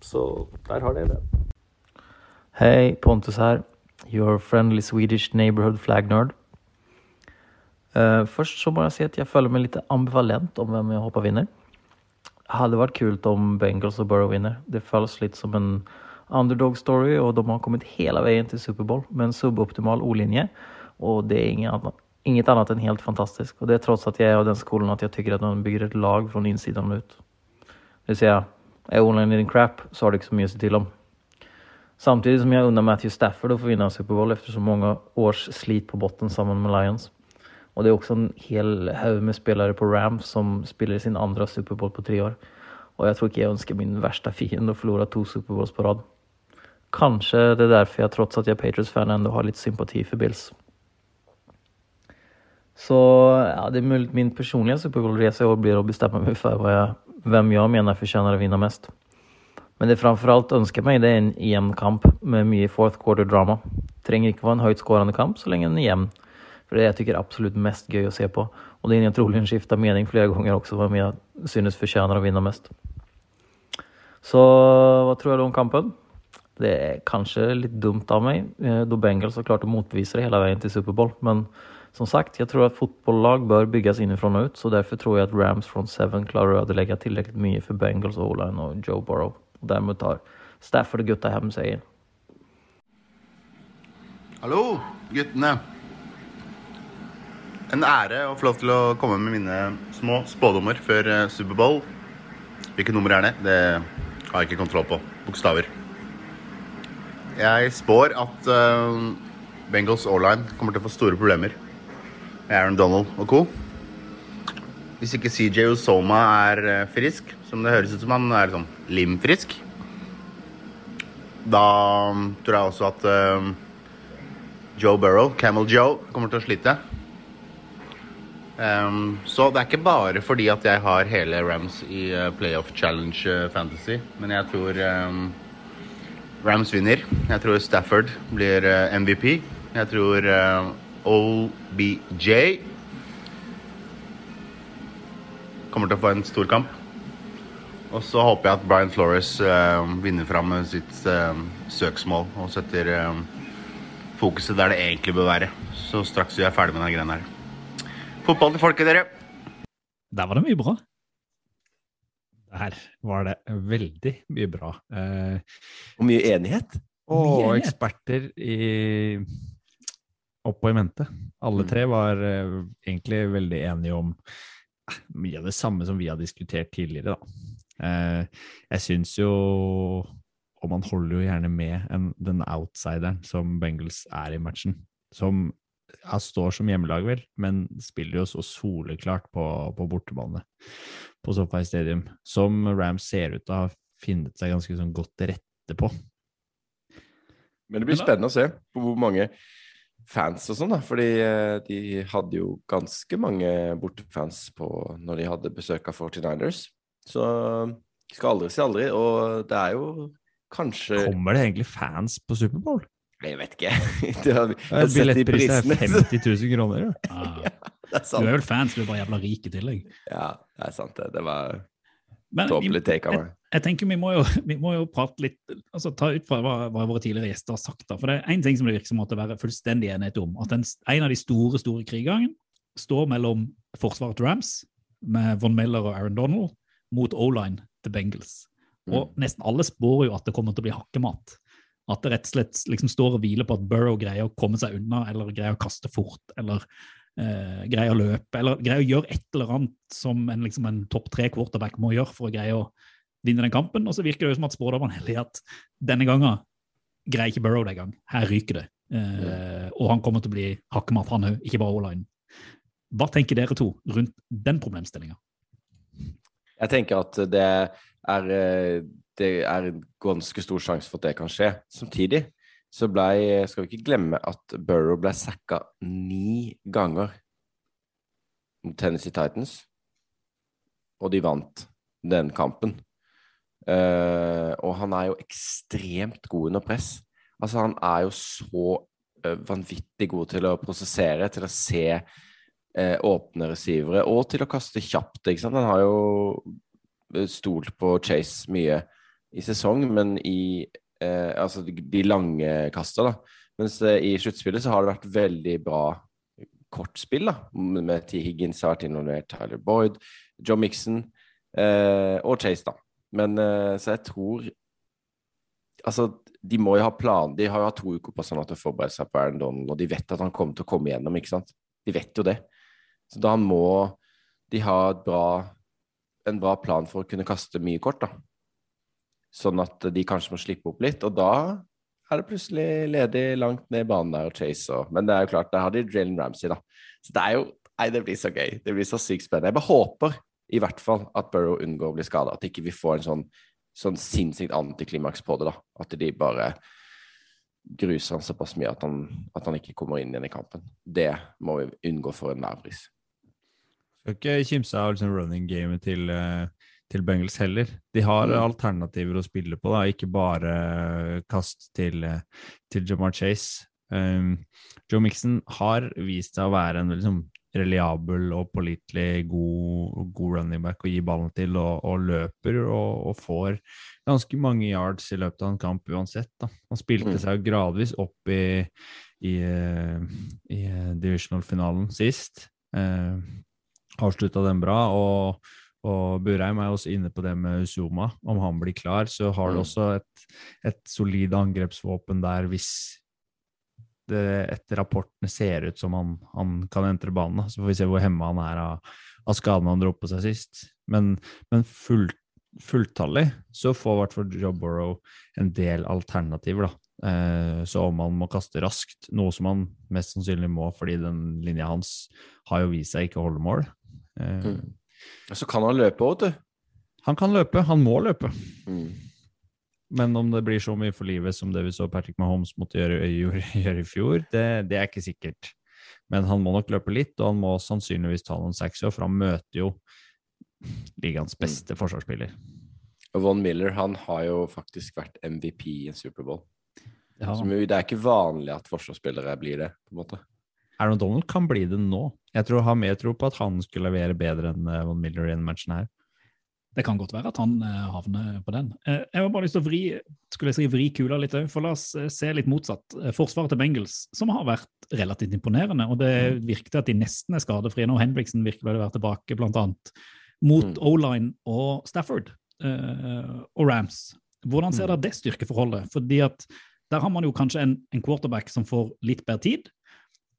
Så der har dere det. Hei, Pontus her. Your friendly Swedish neighborhood flag nerd. Uh, først så må jeg si at jeg føler meg litt ambivalent om hvem jeg håper vinner. Det hadde vært kult om Bengals og Burrow vinner. Det føles litt som en underdog-story, og de har kommet hele veien til Superbowl med en suboptimal O-linje. Og det er ingen, inget annet än helt fantastisk. Og det er trots at jeg er av den skolen at jeg tykker at man bygger et lag fra innsiden och ut. Det vil si, er är online din crap så har du ikke så mye å si til om. Samtidig som jeg undrar Matthew Stafford å få vinne en etter så mange års slit på botten sammen med Lions. Och det er også en hel haug med spillere på Rams som spiller sin andre Superbowl på tre år. Og jeg tror ikke jeg ønsker min verste fiende å forlore to Superbowls på rad. Kanskje det er derfor jeg, trots at jeg er Patriots-fan ennå har litt sympati for Bills. Så ja, det er mulig min personlige Superbowl-reise i år blir å bestemme meg for jeg vem jag menar förtjänar att vinna mest. Men det framfor alt önskar meg, det er en jevn kamp med mye fourth quarter drama. Det trenger ikke være en høyt skårende kamp så lenge den er jämn. För det er jag tycker är absolut mest gøy å se på. Og det är jag troligen skiftat mening flere ganger också vem jag synes förtjänar å vinne mest. Så hva tror jeg da om kampen? Det er kanskje litt dumt av meg, da Bengals har klart å motvise det hele veien til Superbowl. Men som sagt, jeg tror at fotballag bør bygges inifrån og ut. Så derfor tror jeg at Rams front seven klarer å ødelegge tilrekkelig mye for Bengals, O-line og Joe Burrow. Og dermed tar Stafford og Gutta hjem seieren. Hallo, guttene. En ære å få lov til å komme med mine små spådommer før eh, Superbowl. Hvilket nummer er det? Det har jeg ikke kontroll på. Bokstaver. Jeg spår at uh, Bengals O-line kommer til å få store problemer med Aaron Donald og co. Hvis ikke CJ Osoma er eh, frisk, som det høres ut som han er sånn limfrisk, da tror jeg også at uh, Joe Burrow, Camel Joe, kommer til å slite. Ehm, så det er ikke bare fordi at jeg har hele Rams i eh, Playoff Challenge eh, Fantasy, men jeg tror um, Rams vinner. Jeg tror Stafford blir eh, MVP. Jeg tror uh, OBJ kommer til å få en stor kamp. Og så håper jeg at Brian Flores uh, vinner fram med sitt uh, søksmål og setter uh, fokuset der det egentlig bør være. Så straks vi er ferdig med denne greia her. Fotball til folket, dere. Der var det mye bra. Der var det veldig mye bra. Eh, og mye enighet. Og Mye enighet. eksperter i oppå i mente. Alle Mm. tre var eh, egentlig veldig enige om eh, mye av det samme som vi har diskutert tidligere, da. Eh, jeg syns jo Og man holder jo gjerne med en, den outsideren som Bengals er i matchen. Som han står som hjemmelag, vel, men spiller jo så soleklart på, på bortebane på SoFi Stadium, som Rams ser ut til å ha funnet seg ganske sånn godt til rette på. Men det blir spennende å se på hvor mange fans og sånn, da. Fordi eh, de hadde jo ganske mange bortefans på når de hadde besøk av 49ers. Så skal aldri si aldri. Og det er jo kanskje Kommer det egentlig fans på Superbowl? Jeg vet ikke. Du har, har Billettprisen er 50 000 kroner. jo. Ja. Det er Du er vel fans, du er bare jævla rik i tillegg. Ja, det er sant. Det, det var Men tåpelig take av meg. Jeg tenker vi må jo, vi må jo prate litt, altså ta ut fra hva, hva våre tidligere gjester har sagt. da, for Det er én ting som det virker som å være fullstendig enighet om. At en, en av de store store krigene står mellom forsvaret til Rams, med Von Miller og Aaron Donald, mot O-line til Bengals. Og nesten alle spår jo at det kommer til å bli hakkemat. At det rett og slett liksom står og hviler på at Burrow greier å komme seg unna, eller greier å kaste fort, eller eh, greier å løpe, eller greier å gjøre et eller annet som en, liksom en topp tre quarterback må gjøre for å greie å vinne den kampen. Og så virker det jo som at spådommerne heller at denne gangen greier ikke Burrow det engang. Her ryker det. Eh, Og han kommer til å bli hakkemat, han òg, ikke bare O-line. Hva tenker dere to rundt den problemstillinga? Jeg tenker at det er, eh, det er en ganske stor sjanse for at det kan skje. Samtidig så ble, skal vi ikke glemme at Burrow ble sacka ni ganger mot Tennessee Titans, og de vant den kampen. Uh, og han er jo ekstremt god under press. Altså, han er jo så uh, vanvittig god til å prosessere, til å se uh, åpne receivere, og til å kaste kjapt. Han har jo stolt på Chase mye i sesong, men i eh, altså de, lange kasta. Mens eh, i sluttspillet så har det vært veldig bra kortspill, da. Med T. Higgins har vært involvert, Tyler Boyd, Joe Mixon eh, og Chase, da. Men eh, så jeg tror Altså, de må jo ha plan. De har jo hatt to uker på sånn at de forbereder seg på Aaron Donald, og de vet at han kommer til å komme igjennom, ikke sant? De vet jo det. Så da må de ha bra, en bra plan for å kunne kaste mye kort, da. Sånn at de kanskje må slippe opp litt. Og da er det plutselig ledig langt ned i banen der og Chase og Men det er jo klart, der har de Jalen Ramsey, da. Så det er jo Nei, det blir så gøy. Det blir så sykt spennende. Jeg bare håper i hvert fall at Burrow unngår å bli skada. At ikke vi får en sånn, sånn sinnssykt antiklimaks på det, da. At de bare gruser han såpass mye at han, at han ikke kommer inn igjen i kampen. Det må vi unngå for enhver pris. Skal ikke kimse av liksom running gamet til, eh, til Bengals heller. De har Mm. alternativer å spille på, da. ikke bare kast til, eh, til Jamar Chase. Um, Joe Mixon har vist seg å være en liksom, reliabel og pålitelig god, god running back å gi ballen til, og, og løper og, og får ganske mange yards i løpet av en kamp uansett. Da. Han spilte Mm. seg gradvis opp i, i, eh, i eh, divisional-finalen sist. Uh, avslutta den bra. og og Burheim er også inne på det med Uzuma. Om han blir klar, så har du Mm. også et, et solid angrepsvåpen der hvis det etter rapportene ser ut som han, han kan entre banen. Så får vi se hvor hemma han er av, av skadene han dro på seg sist. Men, men full, fulltallig så får i hvert fall Joe Burrow en del alternativer, da. Eh, så om han må kaste raskt, noe som han mest sannsynlig må fordi den linja hans har jo vist seg ikke å holde mål. Eh, Mm. Så kan han løpe òg, du. Han kan løpe, han må løpe. Mm. Men om det blir så mye for livet som det vi så Patrick Mahomes måtte gjøre, gjøre, gjøre i fjor, det, det er ikke sikkert. Men han må nok løpe litt, og han må sannsynligvis ta noen sexer, for han møter jo ligaens beste forsvarsspiller. Og Von Miller han har jo faktisk vært MVP i en Superbowl. Ja. Så det er ikke vanlig at forsvarsspillere blir det, på en måte. Aaron Donald kan bli det nå. Jeg tror har mer tro på at han skulle levere bedre enn eh, Von Miller i denne matchen her. Det kan godt være at han eh, havner på den. Eh, jeg har bare lyst til å vri, skulle jeg si, vri kula litt òg, for la oss se litt motsatt. Forsvaret til Bengals, som har vært relativt imponerende, og det virket at de nesten er skadefrie nå. Henriksen virker å være tilbake, blant annet, mot Mm. O-line og Stafford og Rams. Hvordan ser dere det styrkeforholdet? Fordi at der har man jo kanskje en, en quarterback som får litt bedre tid,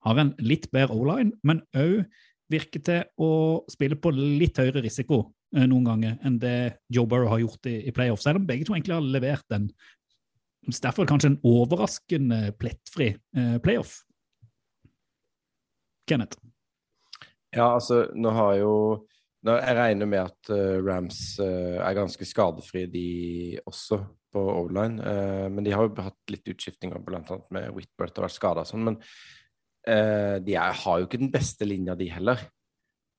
har en litt bedre O-line, men òg virker til å spille på litt høyere risiko eh, noen ganger enn det Joe Burrow har gjort i, i playoff, selv om begge to egentlig har levert en derfor kanskje en overraskende plettfri eh, playoff. Kenneth? Ja, altså, nå har jo nå, Jeg regner med at uh, Rams uh, er ganske skadefri, de også, på O-line. Eh, men de har jo hatt litt utskiftinger, annet med Whitbert og vært skada og sånn. Men eh, de er, har jo ikke den beste linja, de heller.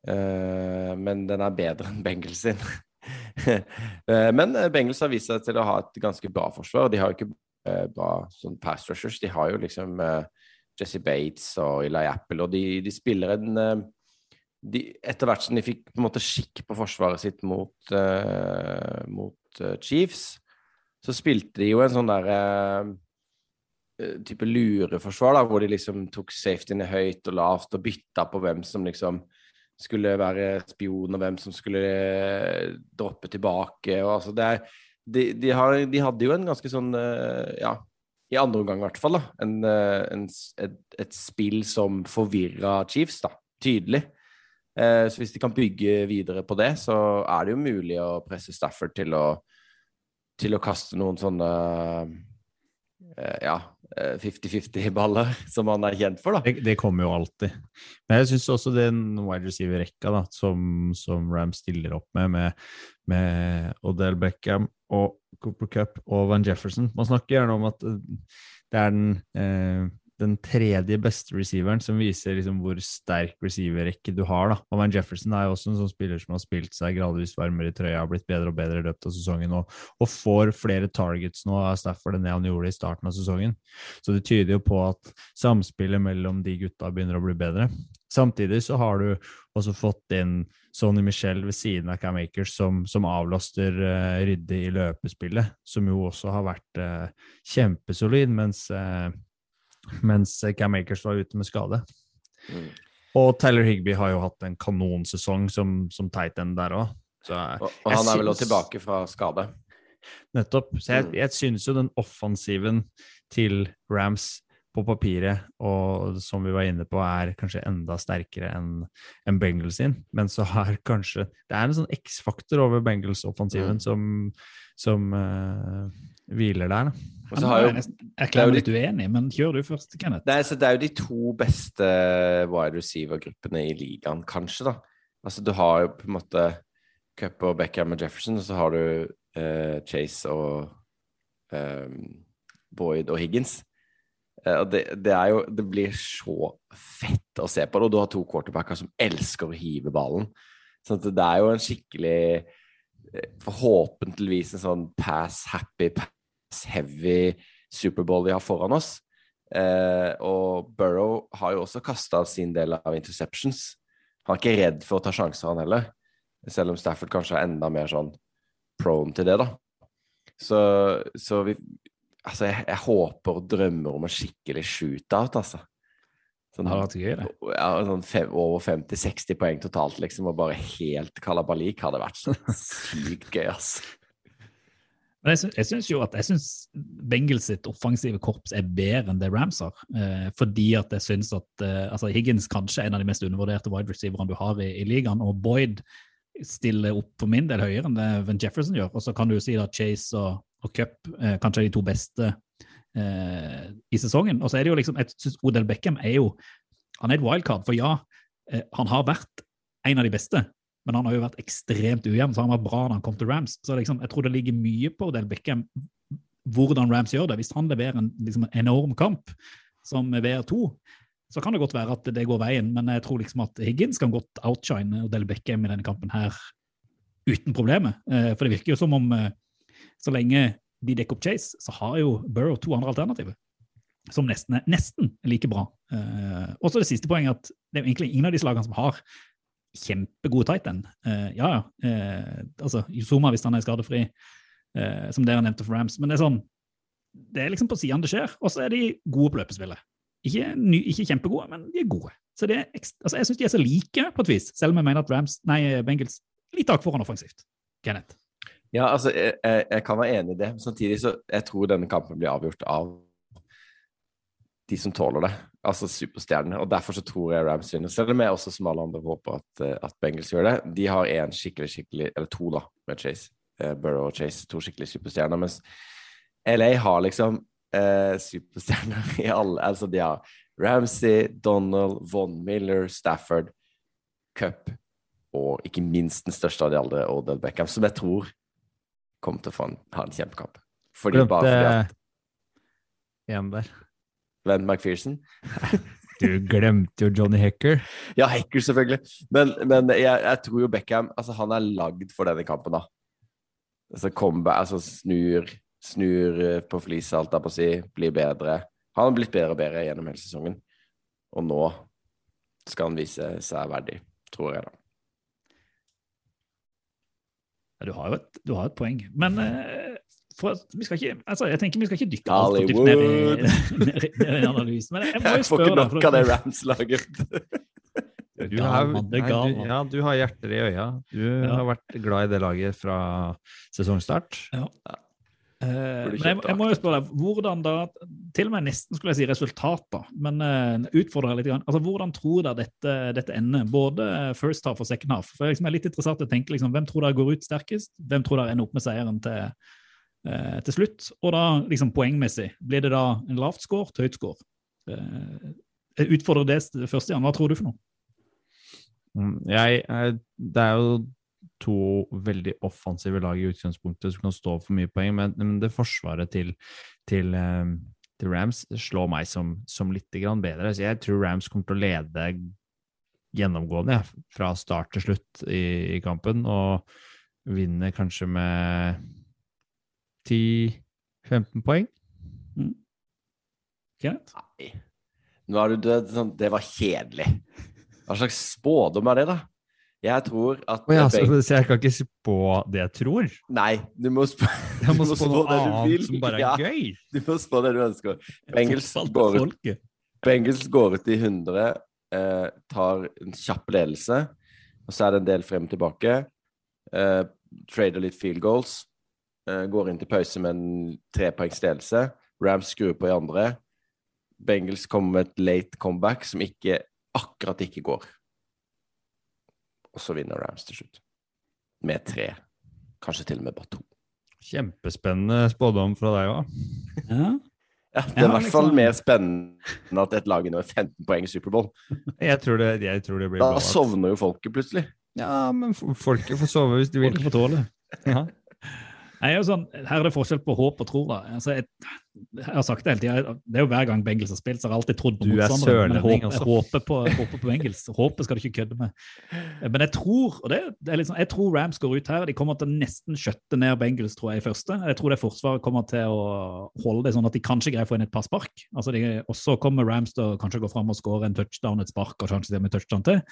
Uh, men den er bedre enn Bengals sin. uh, men Bengels har vist seg til å ha et ganske bra forsvar. De har jo ikke bra sånn pass rushers. De har jo liksom Jesse Bates og Eli Apple, og de, de spiller en de, Etter hvert som de fikk på en måte skikk på forsvaret sitt mot, mot Chiefs, så spilte de jo en sånn derre type lureforsvar, da, hvor de liksom tok safetyene høyt og lavt og bytta på hvem som liksom skulle være spion, og hvem som skulle eh, droppe tilbake. og altså det er, de, de, har, de hadde jo en ganske sånn eh, ja, i andre omgang i hvert fall, da, en, eh, en, et, et spill som forvirra Chiefs, da, tydelig. Eh, så hvis de kan bygge videre på det, så er det jo mulig å presse Stafford til å, til å kaste noen sånne eh, ja, eh, 50-50-baller, som han er kjent for, da. Det, det kommer jo alltid. Men jeg syns også den wide receiver-rekka da, som, som Ram stiller opp med, med, med Odell Beckham og Cooper Cup og Van Jefferson Man snakker gjerne om at eh, det er den, eh, den tredje beste receiveren som viser liksom hvor sterk receiver-rekke du har. da. Og Van Jefferson er jo også en sånn spiller som har spilt seg gradvis varmere i trøya, har blitt bedre og bedre i løpet av sesongen og, og får flere targets nå av Stafford enn det han gjorde i starten av sesongen. Så det tyder jo på at samspillet mellom de gutta begynner å bli bedre. Samtidig så har du også fått inn Sonny Michel ved siden av Cam Akers, som, som avlaster uh, Rydde i løpespillet, som jo også har vært uh, kjempesolid, mens, eh, mens Cam Akers var ute med skade. Mm. Og Tyler Higby har jo hatt en kanonsesong som, som tight end der òg. Og, og han er vel også tilbake fra skade. Nettopp. Så jeg, Mm. jeg synes jo den offensiven til Rams på papiret, og som vi var inne på, er kanskje enda sterkere enn en Bengals sin. Men så er kanskje Det er en sånn X-faktor over Bengals-offensiven Mm. som, som uh, hviler der. Da. Og så har jo- Jeg meg litt uenig, men kjør du først, Kenneth. Nei, så Det er jo de to beste wide receiver-gruppene i ligaen, kanskje. da. Altså, Du har jo på en måte Cup og Beckham og Jefferson, og så har du eh, Chase og eh, Boyd og Higgins. Eh, og det, det er jo Det blir så fett å se på det, og du har to quarterbacker som elsker å hive ballen. Så det er jo en skikkelig eh, Forhåpentligvis en sånn pass-happy, pass-heavy Superbowl vi har foran oss. Eh, og Burrow har jo også kasta sin del av interceptions. Han er ikke redd for å ta sjanser, han heller. Selv om Stafford kanskje er enda mer sånn prone til det, da. Så, så vi Altså, jeg, jeg håper og drømmer om en skikkelig shootout, altså. Sånn, Det vært gøy, det. Ja, sånn fem, over 50-60 poeng totalt, liksom, og bare helt kalabalik hadde vært så sykt gøy, altså. Men jeg syns jo at jeg synes Bengals sitt offensive korps er bedre enn det Rams har. Eh, fordi at jeg syns at eh, altså Higgins kanskje er en av de mest undervurderte wide receiverne du har i, i ligaen, og Boyd stiller opp for min del høyere enn det Van Jefferson gjør. Og så kan du jo si at Chase og, og Cup eh, kanskje er de to beste eh, i sesongen. Og så er det jo liksom, jeg syns Odell Beckham er jo han er et wildcard, for ja, eh, han har vært en av de beste, men han har jo vært ekstremt ujevn, så han var bra når han kom til Rams. Så liksom, jeg tror det ligger mye på Odell Beckham hvordan Rams gjør det. Hvis han leverer en liksom, enorm kamp som VR2, så kan det godt være at det går veien, men jeg tror liksom at Higgins kan godt outshine Odell Beckham i denne kampen her uten problemer. Eh, For det virker jo som om eh, så lenge de dekker opp Chase, så har jo Burrow to andre alternativer som nesten er nesten like bra. Eh, og så det siste poenget at det er egentlig ingen av disse lagene som har kjempegode tight end. Uh, ja, ja. Uh, altså, Zuma hvis han er skadefri, uh, som dere nevnte for Rams. Men det er sånn, det er liksom på sidene det skjer. Og så er de gode på løpespillet. Ikke, ny, ikke kjempegode, men de er gode. Så det er ekstra, altså, jeg syns de er så like på et vis, selv om jeg mener at Rams, nei, Bengals litt tak foran offensivt. Kenneth. Ja, altså, jeg, jeg, jeg kan være enig i det. men Samtidig så jeg tror denne kampen blir avgjort av de som tåler det, altså superstjernene. Og derfor så tror jeg Rams vinner. Selv om jeg også som alle andre håper at, eh, at Bengals gjør det. De har en skikkelig, skikkelig Eller to, da, med Chase. Eh, Burrow og Chase. To skikkelig superstjerner. Mens LA har liksom eh, superstjerner i alle Altså, de har Ramsey, Donald, Von Miller, Stafford, Cup og ikke minst den største av de alle, Odell Beckham, som jeg tror kommer til å få en, ha en kjempekamp. Fordi, bare fordi at en der. Glenn McPherson Du glemte jo Johnny Hecker. Ja, Hecker, selvfølgelig. Men, men jeg, jeg tror jo Beckham altså, han er lagd for denne kampen, da. Altså, comeback, altså snur, snur eh, på flisa, alt jeg på å si, blir bedre. Han har blitt bedre og bedre gjennom hele sesongen. Og nå skal han vise seg verdig, tror jeg, da. Ja, Du har jo et, du har et poeng. Men eh, for, vi skal ikke, altså, jeg tenker vi skal ikke dykke altfor dypt ned i, ned i- ned i analysen. Men jeg må Jeg får ikke nok for av det Rams-laget. Du ja, du har hjerter i øya. Du har vært glad i det laget fra sesongstart. Ja. Eh, men jeg, jeg må jo spørre deg, hvordan da Til og med nesten skulle jeg si resultater, men uh, utfordre deg litt. Grann. Altså, hvordan tror dere dette, dette ender? Både first half og second half. For jeg liksom er litt interessert i å tenke liksom, Hvem tror dere går ut sterkest? Hvem tror dere ender opp med seieren til, eh, til slutt? Og da liksom poengmessig, blir det da en lavt score til høyt score? Eh, jeg utfordrer det først, Jan. Hva tror du for noe? Mm, Jeg, er- det er jo to veldig offensive lag i utgangspunktet som kan stå for mye poeng, men, men det forsvaret til, til, eh, til Rams slår meg som, som litt bedre. Så jeg tror Rams kommer til å lede gjennomgående ja, fra start til slutt i, i kampen, og vinner kanskje med 10-15 poeng. Kenneth? Nei. Nå er du død. Sånn, det var kjedelig. Hva slags spådom er det, da? Jeg tror at oh, ja, så, så jeg kan ikke spå det jeg tror? Nei, du må spå, Jeg må spå, spå noe det du annet vil. som bare er Ja, gøy. Du må spå det du ønsker. Bengels går ut, folket. Går ut i 100, eh, tar en kjapp ledelse, og så er det en del frem og tilbake. Eh, trader litt field goals. Eh, går inn til pause med en trepoengsledelse. Rams skrur på i andre. Bengals kommer med et late comeback som ikke akkurat ikke går. Og så vinner Rams til slutt. Med tre. Kanskje til og med bare to. Kjempespennende spådom fra deg òg. Ja. Ja, det er i hvert fall liksom. mer spennende enn at et lag er med 15 poeng i Superbowl. Jeg, tror det- jeg tror det blir Da blowout. sovner jo folket plutselig. Ja, men folket får sove hvis de vil. Folket får tåle. Ja. Jeg er sånn, her er det forskjell på håp og tro. da. Altså, jeg, jeg har sagt det hele tida. Det er jo hver gang Bengals har spilt, så har jeg alltid trodd på Du er sørlending jeg håper på, håper på Bengals. Håpet skal du ikke kødde med. Men jeg tror og det, det er sånn, jeg tror Rams går ut her. De kommer til å nesten skjøtte ned Bengals tror jeg, i første. Jeg tror det Forsvaret kommer til å holde det sånn at de kanskje greier å få inn et par spark. Altså de, og så kommer Rams til å kanskje gå fram og skåre en touchdown, et spark og kanskje det med touchdown til.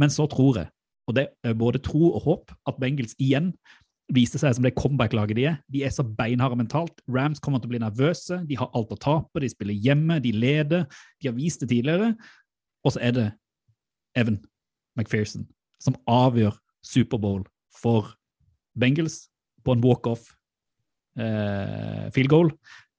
Men så tror jeg, og det er både tro og håp, at Bengels igjen viste seg som det comeback-laget de er. De er så beinharde mentalt. Rams kommer til å bli nervøse. De har alt å tape. De spiller hjemme, de leder. De har vist det tidligere. Og så er det Evan McPherson som avgjør Superbowl for Bengals på en walk-off eh, field goal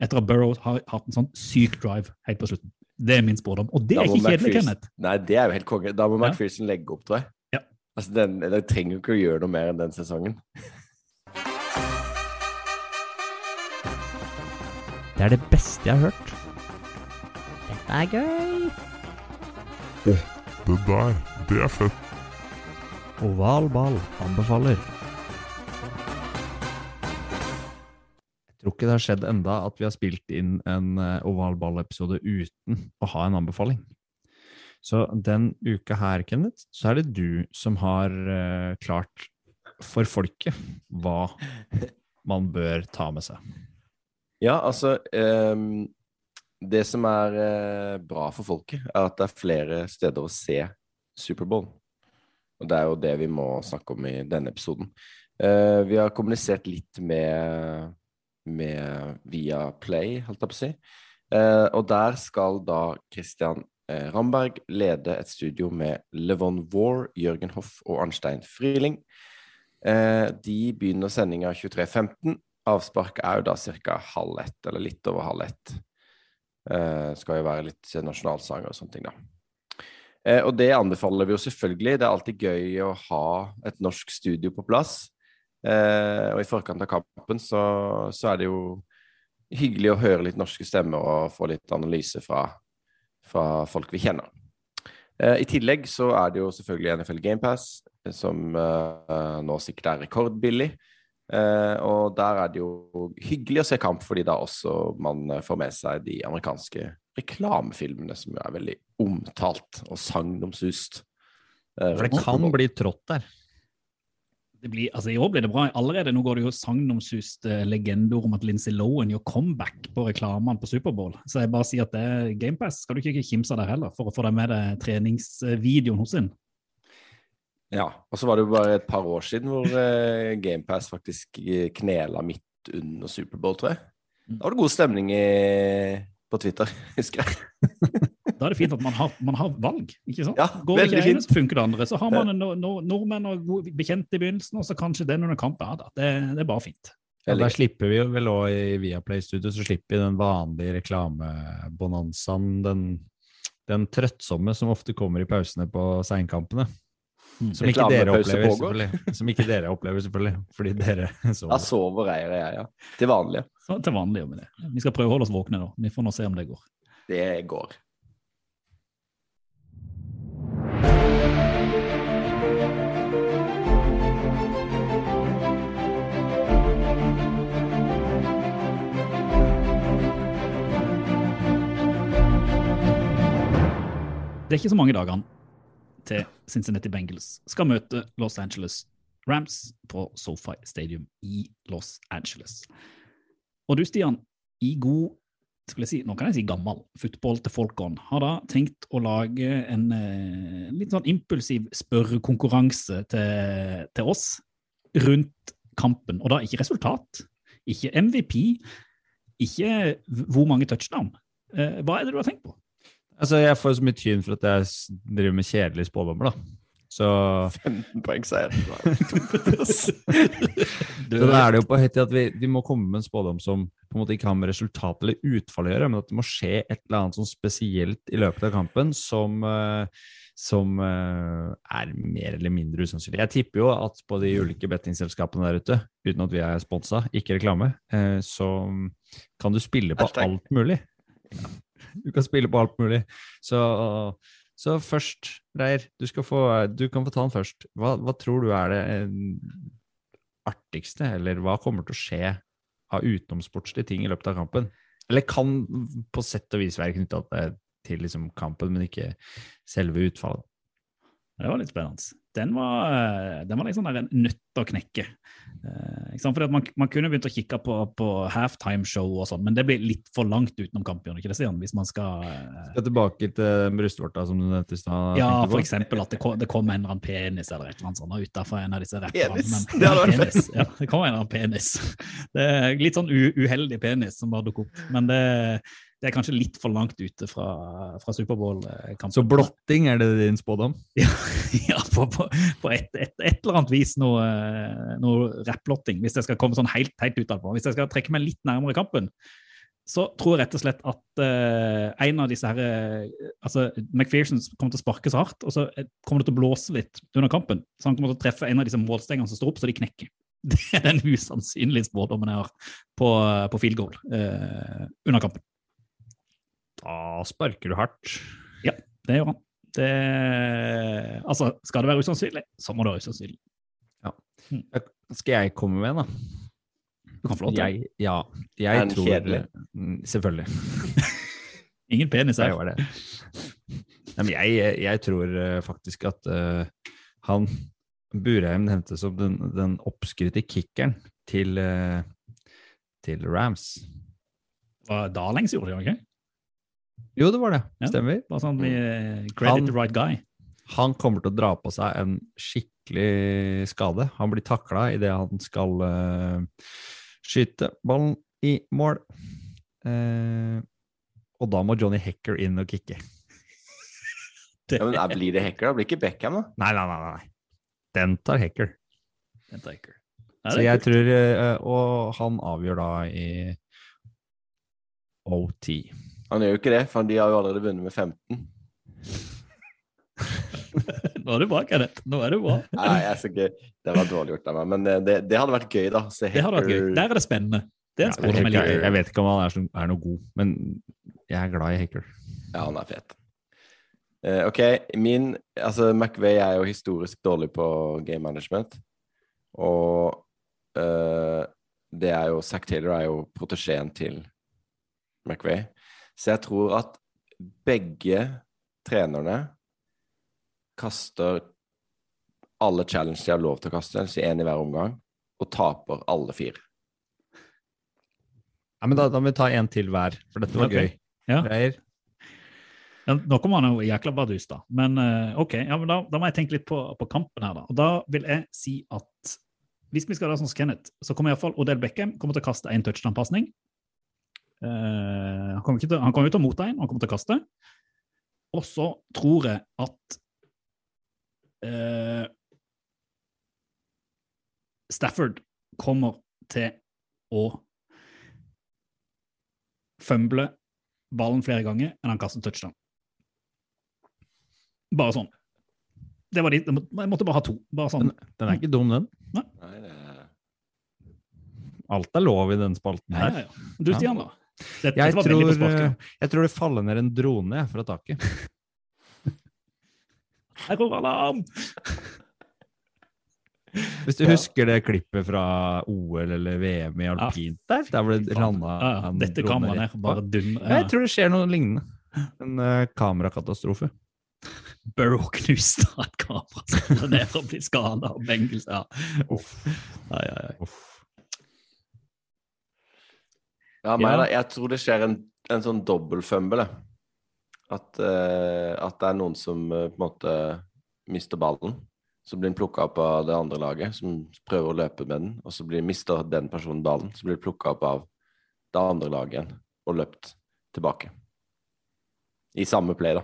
etter at Burrow har hatt en sånn syk drive helt på slutten. Det er min spådom. Og det er ikke kjedelig, Kenneth. Nei, det er jo helt konge. Da må Ja. McPherson legge opp, tror jeg. Ja. Altså, den, den trenger jo ikke å gjøre noe mer enn den sesongen. Det er det beste jeg har hørt. Dette er gøy. Åh, det der, det er fett. Oval ball anbefaler. Jeg tror ikke det har skjedd enda at vi har spilt inn en eh, oval ball-episode uten å ha en anbefaling. Så den uka her, Kenneth, så er det du som har eh, klart for folket hva man bør ta med seg. Ja, altså um, Det som er uh, bra for folket, er at det er flere steder å se Superbowl. Og det er jo det vi må snakke om i denne episoden. Uh, vi har kommunisert litt med, med via Play, holdt jeg på å si. Uh, og der skal da Christian Ramberg lede et studio med Levon War, Jørgen Hoff og Arnstein Friling. De begynner sendinga 23.15. Avspark er jo da ca. halv ett, eller litt over halv ett. Eh, skal jo være litt nasjonalsanger og sånne ting, da. Eh, og det anbefaler vi jo selvfølgelig. Det er alltid gøy å ha et norsk studio på plass. Eh, og i forkant av kampen så, så er det jo hyggelig å høre litt norske stemmer og få litt analyse fra, fra folk vi kjenner. Eh, I tillegg så er det jo selvfølgelig NFL GamePass, som eh, nå sikkert er rekordbillig. Eh, og der er det jo hyggelig å se kamp, fordi da også man eh, får med seg de amerikanske reklamefilmene, som jo er veldig omtalt og sagnomsust. Eh, For det kan bli trått der. det blir, altså I år blir det bra. Allerede nå går det jo sagnomsuste legender om at Lindsay Lohan gjør comeback på reklamene på Superbowl. Så jeg bare sier at det er GamePass. Skal du ikke kimse av det heller, for å få deg med deg treningsvideoen hos sin. Ja, og så var det jo bare et par år siden hvor uh, GamePass faktisk eh, knela midt under Superbowl, tror jeg. Da var det god stemning i, på Twitter, husker jeg. Da er det fint at man har, man har valg. ikke sant? Ja, Går det ikke det ene, så funker det andre. Så har man en, no, nordmenn og bekjente i begynnelsen, og så kanskje den under kampen. Ja, da. Det, det er bare fint. Ja, der slipper vi vel òg i Viaplay-studio, så slipper vi den vanlige reklamebonanzaen. Den, den trøttsomme som ofte kommer i pausene på seinkampene. Som ikke dere opplever, selvfølgelig. Som ikke dere opplever, selvfølgelig. Fordi dere Da sover. sover jeg, ja. Til vanlig. Så til vanlig gjør vi det. Vi skal prøve å holde oss våkne da. Vi får nå se om det går. Det går. Det er ikke så mange dagene til Cincinnati Bengals skal møte Los Angeles Rams på SoFi Stadium i Los Angeles. Og du, Stian, i god skal jeg si, nå kan jeg si gammel football til folkene, har da tenkt å lage en en litt sånn impulsiv spørrekonkurranse til, til oss rundt kampen. Og da ikke resultat, ikke MVP, ikke hvor mange touchdown. Eh, hva er det du har tenkt på? Altså, jeg får så mye tyn for at jeg driver med kjedelige spådommer, da. Så 15 poeng seier. Så da er det jo på høy tid at vi, vi må komme med en spådom som på en måte ikke har med resultat eller utfall å gjøre, men at det må skje et eller annet sånn spesielt i løpet av kampen som, eh, som eh, er mer eller mindre usannsynlig. Jeg tipper jo at på de ulike bettingselskapene der ute, uten at vi er sponsa, ikke reklame, eh, så kan du spille på Hashtag. alt mulig. Du kan spille på alt mulig. Så, så først, Reir, du, få, du kan få ta den først. Hva, hva tror du er det eh, artigste, eller hva kommer til å skje av utenomsportslige ting i løpet av kampen? Eller kan på sett og vis være knytta til liksom kampen, men ikke selve utfallet? Det var litt spennende. Den var, eh, den var liksom en nøtt å knekke. Eh? Fordi man, man kunne begynt å kikke på, på halftime-show og sånn, men det blir litt for langt utenom kampen, ikke det, Stian? Hvis man skal eh, Skal tilbake til brystvorta, som du nevnte i stad. Ja, for eksempel at det kom, det kom en eller annen penis eller et eller annet sånt utafor en av disse rapperne. Penis? Men- Det penis. Ja, det kom en eller annen penis. Det er litt sånn uheldig penis som bare dukker opp, men det, det er kanskje litt for langt ute fra, fra Superbowl-kampen. Så blotting, er det din spådom? Ja, på, på, på et, et, et eller annet vis noe, noe rapplotting, hvis jeg skal komme sånn helt, helt ut av det. Hvis jeg skal trekke meg litt nærmere kampen, så tror jeg rett og slett at uh, en av disse her eh, altså McPherson kommer til å sparke så hardt, og så eh, kommer det til å blåse litt under kampen. Så han kommer til å treffe en av disse målstengene som står opp, så de knekker. Det er den usannsynlige spådommen jeg har på, på field goal uh, under kampen. Da sparker du hardt. Ja, det gjør han. Det, altså, skal det være usannsynlig, så må det være usannsynlig. Skal jeg komme med en, da? Du kan få lov til. Jeg, ja, jeg en tror kjedelig? Mm, Selvfølgelig. Ingen penis Jeg her. var det. Nei, men jeg, jeg tror eh, faktisk at uh, han Burheim nevnte som den, den oppskrytte kickeren til, uh, til Rams. Var Darlings gjorde det, ikke? Jo, det var det. Ja. Stemmer. Bare sånn vi credit Han- the right guy. Han kommer til å dra på seg en skikkelig skade. Han blir takla idet han skal uh, skyte ballen i mål. Uh, og da må Johnny Hecker inn og kicke. Ja, men er- Blir det Hacker, da? Blir ikke Beckham, da? Nei, nei, nei. nei. Den tar Hecker. Den taker. Så jeg tror uh, Og han avgjør da i OT. Han gjør jo ikke det, for de har jo allerede vunnet med 15. Nå er du bra, Kenneth. Nå er du bra. Nei, jeg skal ikke Det var dårlig gjort av meg, men eh, det, det hadde vært gøy, da. Se Det hadde vært gøy. Hacker- Der er det spennende. Det er en Ja, spådom jeg jeg vet ikke om han er, så, er noe god, men jeg er glad i Hecker. Ja, han er fet. Eh, OK, min Altså, McVay er jo historisk dårlig på game management. Og eh, det er jo Zack Taylor er jo protesjeen til McVay. Så jeg tror at begge trenerne kaster alle challenges de har lov til å kaste, altså én i hver omgang, og taper alle fire. Ja, men da, da må vi ta en til hver, for dette var okay. gøy. Ja. Reier? Ja, nå kommer han jo jækla bardus, da. Men uh, ok, ja, men da, da må jeg tenke litt på, på kampen her, da. Og da vil jeg si at hvis vi skal være sånn som Kenneth, så kommer iallfall Odell Beckham kommer til å kaste en touchdown-pasning. Eh, han kommer til, han kommer til å motta en, han kommer til å kaste. Og så tror jeg at eh, Stafford kommer til å fumble ballen flere ganger enn han kaster touchdown. Bare sånn. Det var de, jeg måtte bare ha to. Bare sånn. Den, den er ikke dum, den. Nei, det Alt er lov i den spalten Ja, her. ja, ja. Du, Stian, da? Dette Jeg på tror, eh, jeg tror det faller ned en drone fra taket. Her kommer alarm! Hvis du Ja. husker det klippet fra OL eller VM i alpint der, der ble det landa Ja, ja. Dette kameraet bare. Ja, jeg tror det skjer noe lignende. En uh, kamerakatastrofe. Burrow knuste et kamera ned og blir skada av Bengals. Ja. Uff. Ai, ai, ai. Ja, meg, Ja. da. Jeg tror det skjer en, en sånn dobbeltfumble. At, uh, at det er noen som uh, på en måte mister ballen. Så blir den plukka opp av det andre laget, som prøver å løpe med den. Og så blir, mister den personen ballen, så blir den plukka opp av det andre laget igjen og løpt tilbake. I samme play, da.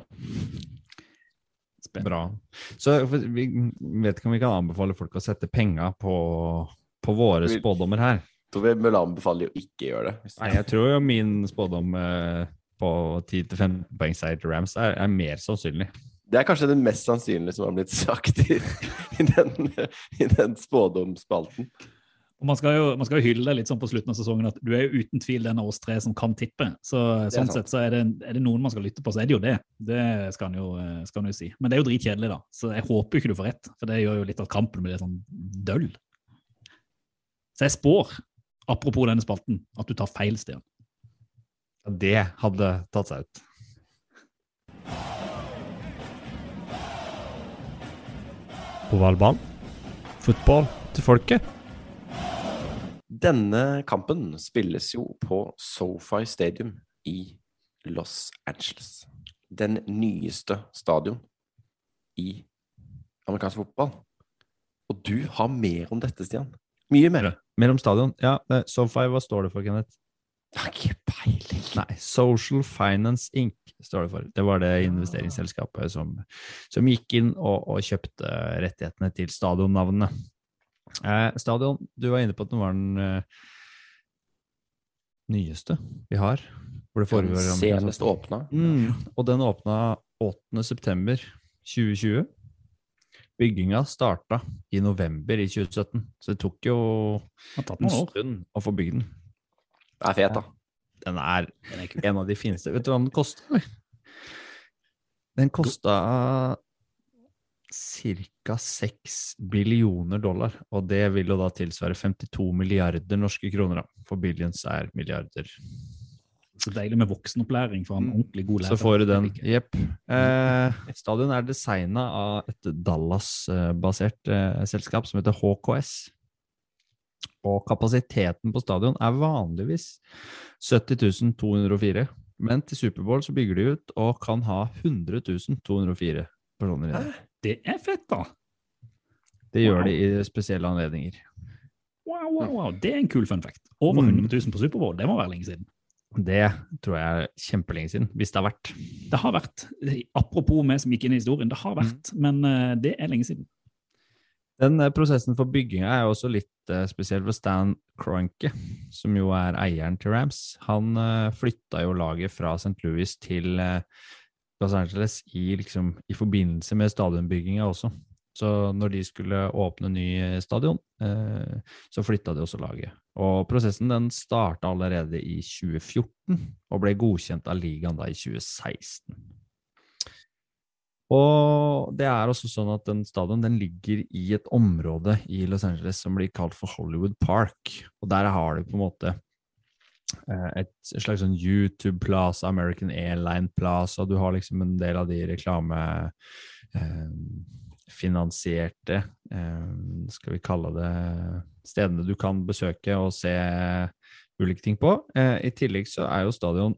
Bra. Så vi vet ikke om vi kan anbefale folk å sette penger på, på våre spådommer her. Tror vi vil anbefale å ikke gjøre det. hvis- Nei, jeg tror jo min spådom eh, på 10-15 poeng seier til Rams er, er mer sannsynlig. Det er kanskje det mest sannsynlige som har blitt sagt i, i den, i den spådomsspalten. Og man skal, jo, man skal jo hylle deg litt sånn på slutten av sesongen at du er jo uten tvil den av oss tre som kan tippe. Så er sånn sant. sett så er det, er det noen man skal lytte på, så er det jo det. Det skal han jo, eh, skal han jo si. Men det er jo dritkjedelig, da. Så jeg håper jo ikke du får rett, for det gjør jo litt at kampen blir litt sånn døll. Så jeg spår, apropos denne spalten, at du tar feil, Stian. Det hadde tatt seg ut. Ovalbanen. Fotball til folket. Denne kampen spilles jo på SoFi Stadium i Los Angeles. Den nyeste stadion i amerikansk fotball. Og du har mer om dette, Stian. Mye mer. Mer om stadion. Ja, SoFi, hva står det for, Kenneth? Jeg har ikke peiling. Nei, Social Finance Inc. står det for. Det var det investeringsselskapet som, som gikk inn og, og kjøpte rettighetene til stadionnavnene. Eh, stadion, du var inne på at den var den eh, nyeste vi har. Hvor det Den foregår senest åpna. Mm, og den åpna 8. september 2020. Bygginga starta i november i 2017, så det tok jo en stund å få bygd den. Det er fet, da. Den er en av de fineste. Vet du hva den kosta? Den kosta ca. 6 billioner dollar, og det vil jo da tilsvare 52 milliarder norske kroner. da, For billions er milliarder. Så deilig med voksenopplæring for en ordentlig god lærer. Så får du den. Jepp. Eh, stadion er designa av et Dallas-basert eh, selskap som heter HKS. Og kapasiteten på stadion er vanligvis 70 204. Men til Superbowl så bygger de ut og kan ha 100 204 personer i det. Det er fett, da! Det gjør de i spesielle anledninger. Wow, wow, wow. Det er en kul fun fact. Over Mm. 100 000 på Superbowl, det må være lenge siden. Det tror jeg er kjempelenge siden, hvis det har vært. Det har vært. Apropos vi som gikk inn i historien, det har vært, men eh, det er lenge siden. Den eh, prosessen for bygginga er jo også litt eh, spesiell for Stan Kroenke, som jo er eieren til Rams. Han uh, flytta jo laget fra St. Louis til Los Angeles i, liksom, i forbindelse med stadionbygginga også. Så når de skulle åpne ny stadion, så flytta de også laget. Og prosessen den starta allerede i 2014, og ble godkjent av ligaen da i 2016. Og det er også sånn at den stadion den ligger i et område i Los Angeles som blir kalt for Hollywood Park. Og der har de på en måte eh, et slags sånn YouTube Plaza, American Airline Plaza, du har liksom en del av de reklame... eh, skal vi kalle det, stedene du kan besøke og se ulike ting på. Eh, I tillegg så er jo stadion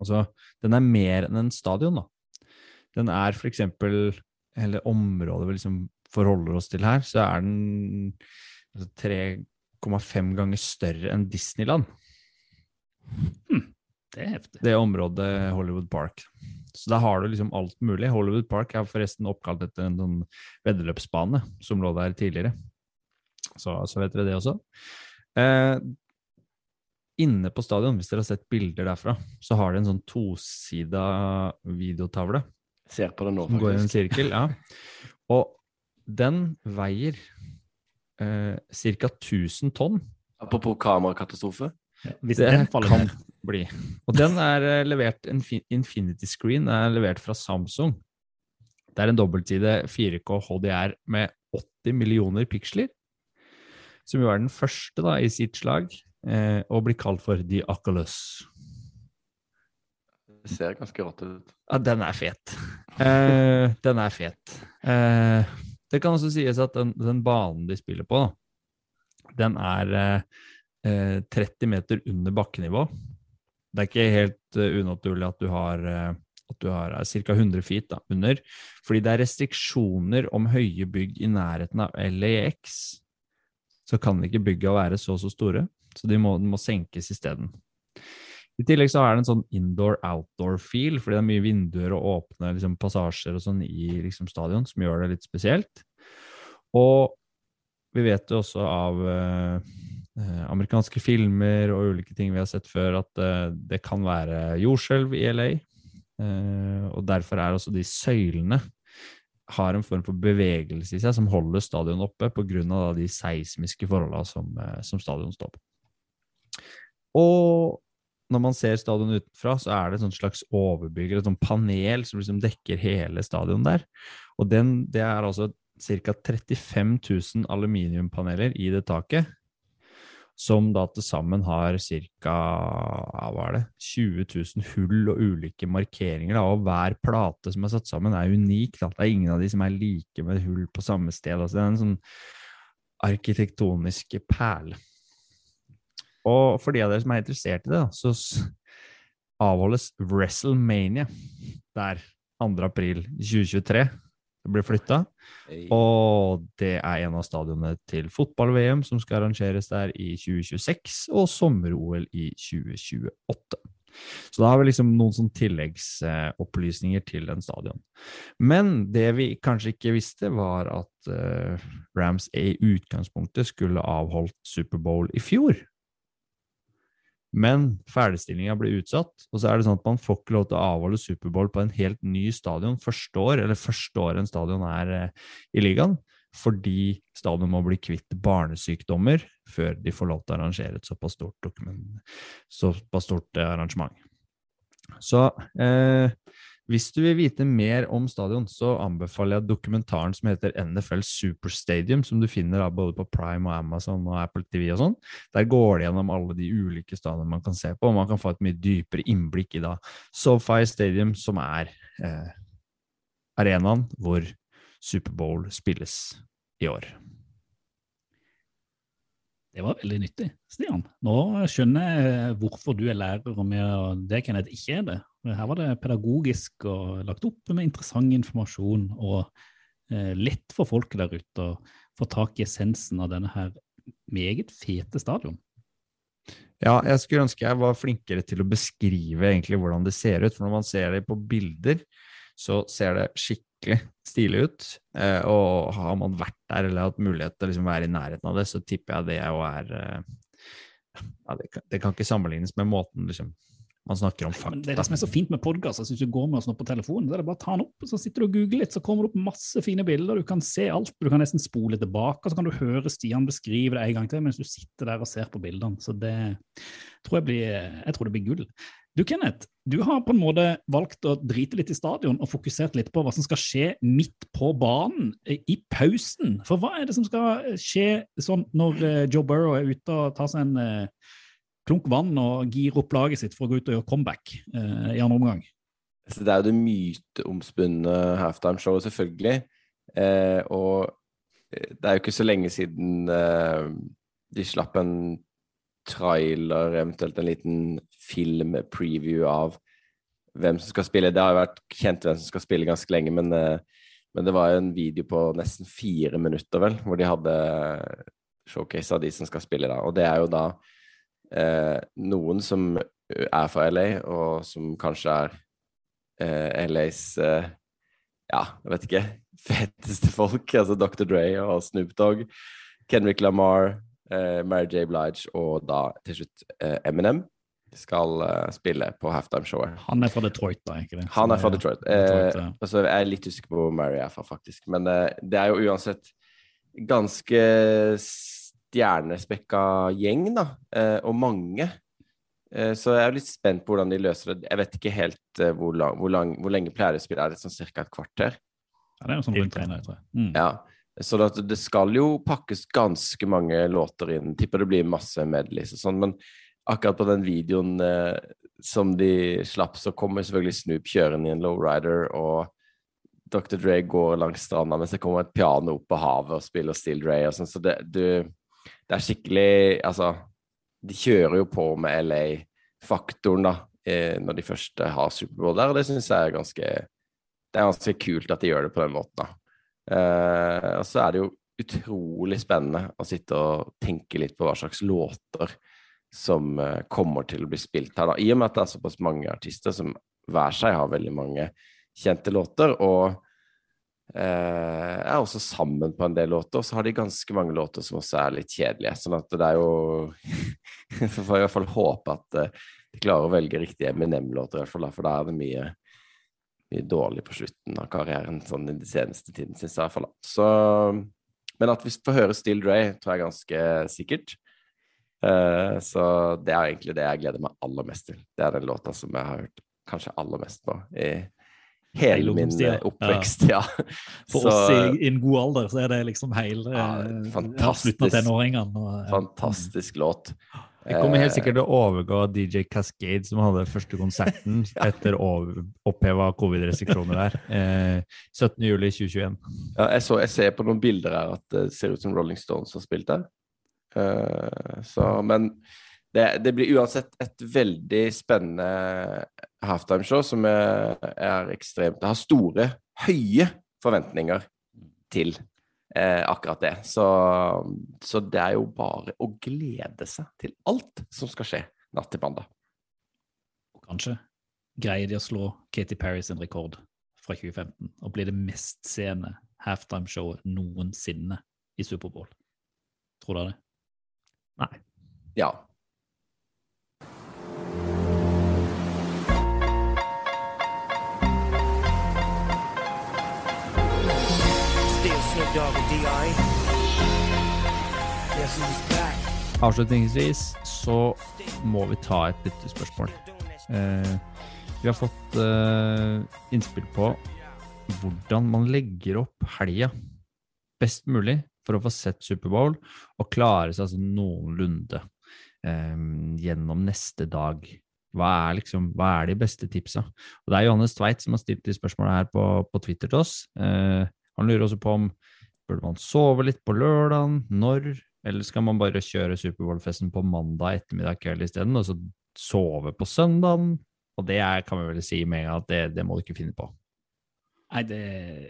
Altså, den er mer enn en stadion, da. Den er for eksempel, eller området vi liksom forholder oss til her, så er den altså 3,5 ganger større enn Disneyland. Det er heftig. Det området Hollywood Park. Så da har du liksom alt mulig. Hollywood Park er forresten oppkalt etter en sånn veddeløpsbane som lå der tidligere. Så, så vet dere det også. Eh, inne på stadion, hvis dere har sett bilder derfra, så har de en sånn tosida videotavle. Ser på det nå, Som går i en sirkel, ja. Og den veier eh, ca. 1000 tonn. Apropos kamerakatastrofe. Hvis det den faller kan ned. bli. Og den er eh, levert, Infinity Screen er levert fra Samsung. Det er en dobbeltside 4K HDR med 80 millioner piksler, som jo er den første da, i sitt slag, eh, og blir kalt for The Oculus. Det ser ganske rått ut. Ja, den er fet. Eh, den er fet. Eh, det kan også sies at den, den banen de spiller på, den er eh, eh, 30 meter under bakkenivå. Det er ikke helt eh, unaturlig at du har, eh, at du har ca. 100 feet da, under, fordi det er restriksjoner om høye bygg i nærheten av LAX. Så kan ikke bygga være så og så store, så de må, de må senkes isteden. I tillegg så er det en sånn indoor-outdoor-feel, fordi det er mye vinduer og åpne liksom, passasjer og sånn i liksom, stadion, som gjør det litt spesielt. Og vi vet jo også av eh, amerikanske filmer og ulike ting vi har sett før, at eh, det kan være jordskjelv i LA. Eh, og derfor er også de søylene har en form for bevegelse i seg som holder stadion oppe pga. de seismiske forholdene som, eh, som stadion står på. Og når man ser stadion utenfra, så er det et slags overbygger, et sånt panel som liksom dekker hele stadion der. Og den, det er altså ca. 35 000 aluminiumpaneler i det taket, som da til sammen har ca. er 20 000 hull og ulike markeringer. Da. Og hver plate som er satt sammen, er unik. Da. Det er ingen av de som er like med hull på samme sted. Altså, det er en sånn arkitektonisk perle. Og for de av dere som er interessert i det, da, så avholdes WrestleMania der 2. april 2023. Det blir flytta. Og det er en av stadionene til fotball-VM som skal arrangeres der i 2026, og sommer-OL i 2028. Så da har vi liksom noen sånn tilleggsopplysninger til den stadion. Men det vi kanskje ikke visste, var at eh, Rams i utgangspunktet skulle avholdt Superbowl i fjor. Men ferdigstillinga blir utsatt, og så er det sånn at man får ikke lov til å avholde Superbowl på en helt ny stadion første år, eller første år en stadion er eh, i ligaen, fordi stadion må bli kvitt barnesykdommer før de får lov til å arrangere et såpass stort, dokument, såpass stort eh, arrangement. Så eh, hvis du vil vite mer om stadion, så anbefaler jeg dokumentaren som heter NFL Superstadium, som du finner både på Prime og Amazon og Apple TV og sånn. Der går det gjennom alle de ulike stadionene man kan se på, og man kan få et mye dypere innblikk i da SoFi Stadium, som er eh, arenaen hvor Superbowl spilles i år. Det var veldig nyttig, Stian. Nå skjønner jeg hvorfor du er lærer og det Kenneth ikke er det. Her var det pedagogisk og lagt opp med interessant informasjon og eh, lett for folk der ute å få tak i essensen av denne her meget fete stadion. Ja, jeg skulle ønske jeg var flinkere til å beskrive egentlig hvordan det ser ut, for når man ser det på bilder, så ser det skikkelig stilig ut. Eh, og har man vært der eller hatt mulighet til å liksom være i nærheten av det, så tipper jeg det jo er eh, ja, det, kan, det kan ikke sammenlignes med måten liksom, man snakker om Men det er det som er så fint med podkast. Hvis du går med oss nå på telefonen, så er det bare å ta den opp, så sitter du og googler litt, så kommer det opp masse fine bilder. Du kan se alt. Du kan nesten spole tilbake, og så kan du høre Stian beskrive det en gang til mens du sitter der og ser på bildene. Så det tror jeg blir, jeg tror det blir gull. Du Kenneth, du har på en måte valgt å drite litt i stadion og fokusert litt på hva som skal skje midt på banen eh, i pausen. For hva er det som skal skje sånn når eh, Joe Burrow er ute og tar seg en eh, klunk vann og gir opp laget sitt for å gå ut og gjøre comeback eh, i andre omgang? Så det er jo det myteomspunne halftime-showet, selvfølgelig. Eh, og eh, det er jo ikke så lenge siden eh, de slapp en trailer, eventuelt en liten film-preview av hvem som skal spille. Det har jo vært kjent hvem som skal spille ganske lenge, men, eh, men det var jo en video på nesten fire minutter, vel, hvor de hadde showcase av de som skal spille da. Og det er jo da eh, noen som er fra LA, og som kanskje er eh, LAs eh, ja, jeg vet ikke, feteste folk. Altså Dr. Dre og Snoop Dogg, Kendrick Lamar, eh, Mary J. Blige og da til slutt eh, Eminem skal uh, spille på halftime-showet. Han er fra Detroit, da, ikke det? Han er fra Detroit. Detroit, Eh, ja. og så er litt usikker på hvor Mary er fra, faktisk. Men eh, det er jo uansett ganske stjernespekka gjeng, da. Eh, og mange. Eh, så jeg er litt spent på hvordan de løser det. Jeg vet ikke helt eh, hvor, lang, hvor, lang, hvor lenge pleier de å spille. Er det sånn ca. et kvarter? Ja, det er jo sånn rundt regnet, tror jeg. Mm. Ja. Så det, det skal jo pakkes ganske mange låter inn. Tipper det blir masse medleys og sånn. Men akkurat på den videoen eh, som de slapp, så kommer selvfølgelig Snoop kjørende i en lowrider, og Dr. Dre går langs stranda mens det kommer et piano opp på havet og spiller Still Dre og sånn. Så det, du, det er skikkelig Altså, de kjører jo på med LA-faktoren, da, eh, når de først har Superbowl der, og det syns jeg er ganske Det er ganske kult at de gjør det på den måten, da. Eh, og så er det jo utrolig spennende å sitte og tenke litt på hva slags låter som eh, kommer til å bli spilt her, da. I og med at det er såpass mange artister som hver seg har veldig mange kjente låter, og eh, er også sammen på en del låter. Og Så har de ganske mange låter som også er litt kjedelige. Sånn at det er jo Så får jeg i hvert fall håpe at eh, de klarer å velge riktige Eminem-låter, i hvert fall, for da er det mye, mye dårlig på slutten av karrieren, sånn i den seneste tiden, syns jeg i hvert fall. Så, men at vi får høre Still Dre, tror jeg er ganske sikkert. Eh, så det er egentlig det jeg gleder meg aller mest til. Det er den låta som jeg har hørt kanskje aller mest på i hele min eh, oppvekst. Ja. For Så- oss i, i en god alder så er det liksom hele ja, slutten av fantastisk. tenåringene. og, ja. Fantastisk låt. Jeg kommer helt Eh, sikkert til å overgå DJ Cascade, som hadde første konserten etter over- oppheva covid-restriksjoner der. Eh, 17. juli 2021. Ja, jeg, så, jeg ser på noen bilder her at det ser ut som Rolling Stones har spilt der. Eh, så, men det, det blir uansett et veldig spennende halftimeshow som er, er ekstremt Det har store, høye forventninger til eh, akkurat det. Så, så det er jo bare å glede seg til alt som skal skje natt til mandag. Kanskje greier de å slå Katy Perry sin rekord fra 2015 og bli det mestseende halftimeshowet noensinne i Superbowl. Tror dere det? Nei. Ja. Avslutningsvis så må vi ta et lyttespørsmål. Eh, vi har fått eh, innspill på hvordan man legger opp helga best mulig for å få sett Superbowl og klare seg altså noenlunde eh, gjennom neste dag. Hva er, liksom, hva er de beste tipsa? Og Det er Johannes Tveit som har stilt de spørsmålene her på, på Twitter til oss. Eh, han lurer også på om burde man sove litt på lørdagen, når, eller skal man bare kjøre Superbowl-festen på mandag ettermiddag kveld isteden, og så sove på søndagen? Og det er, kan vi vel si med en gang at det, det må du ikke finne på. Nei, det,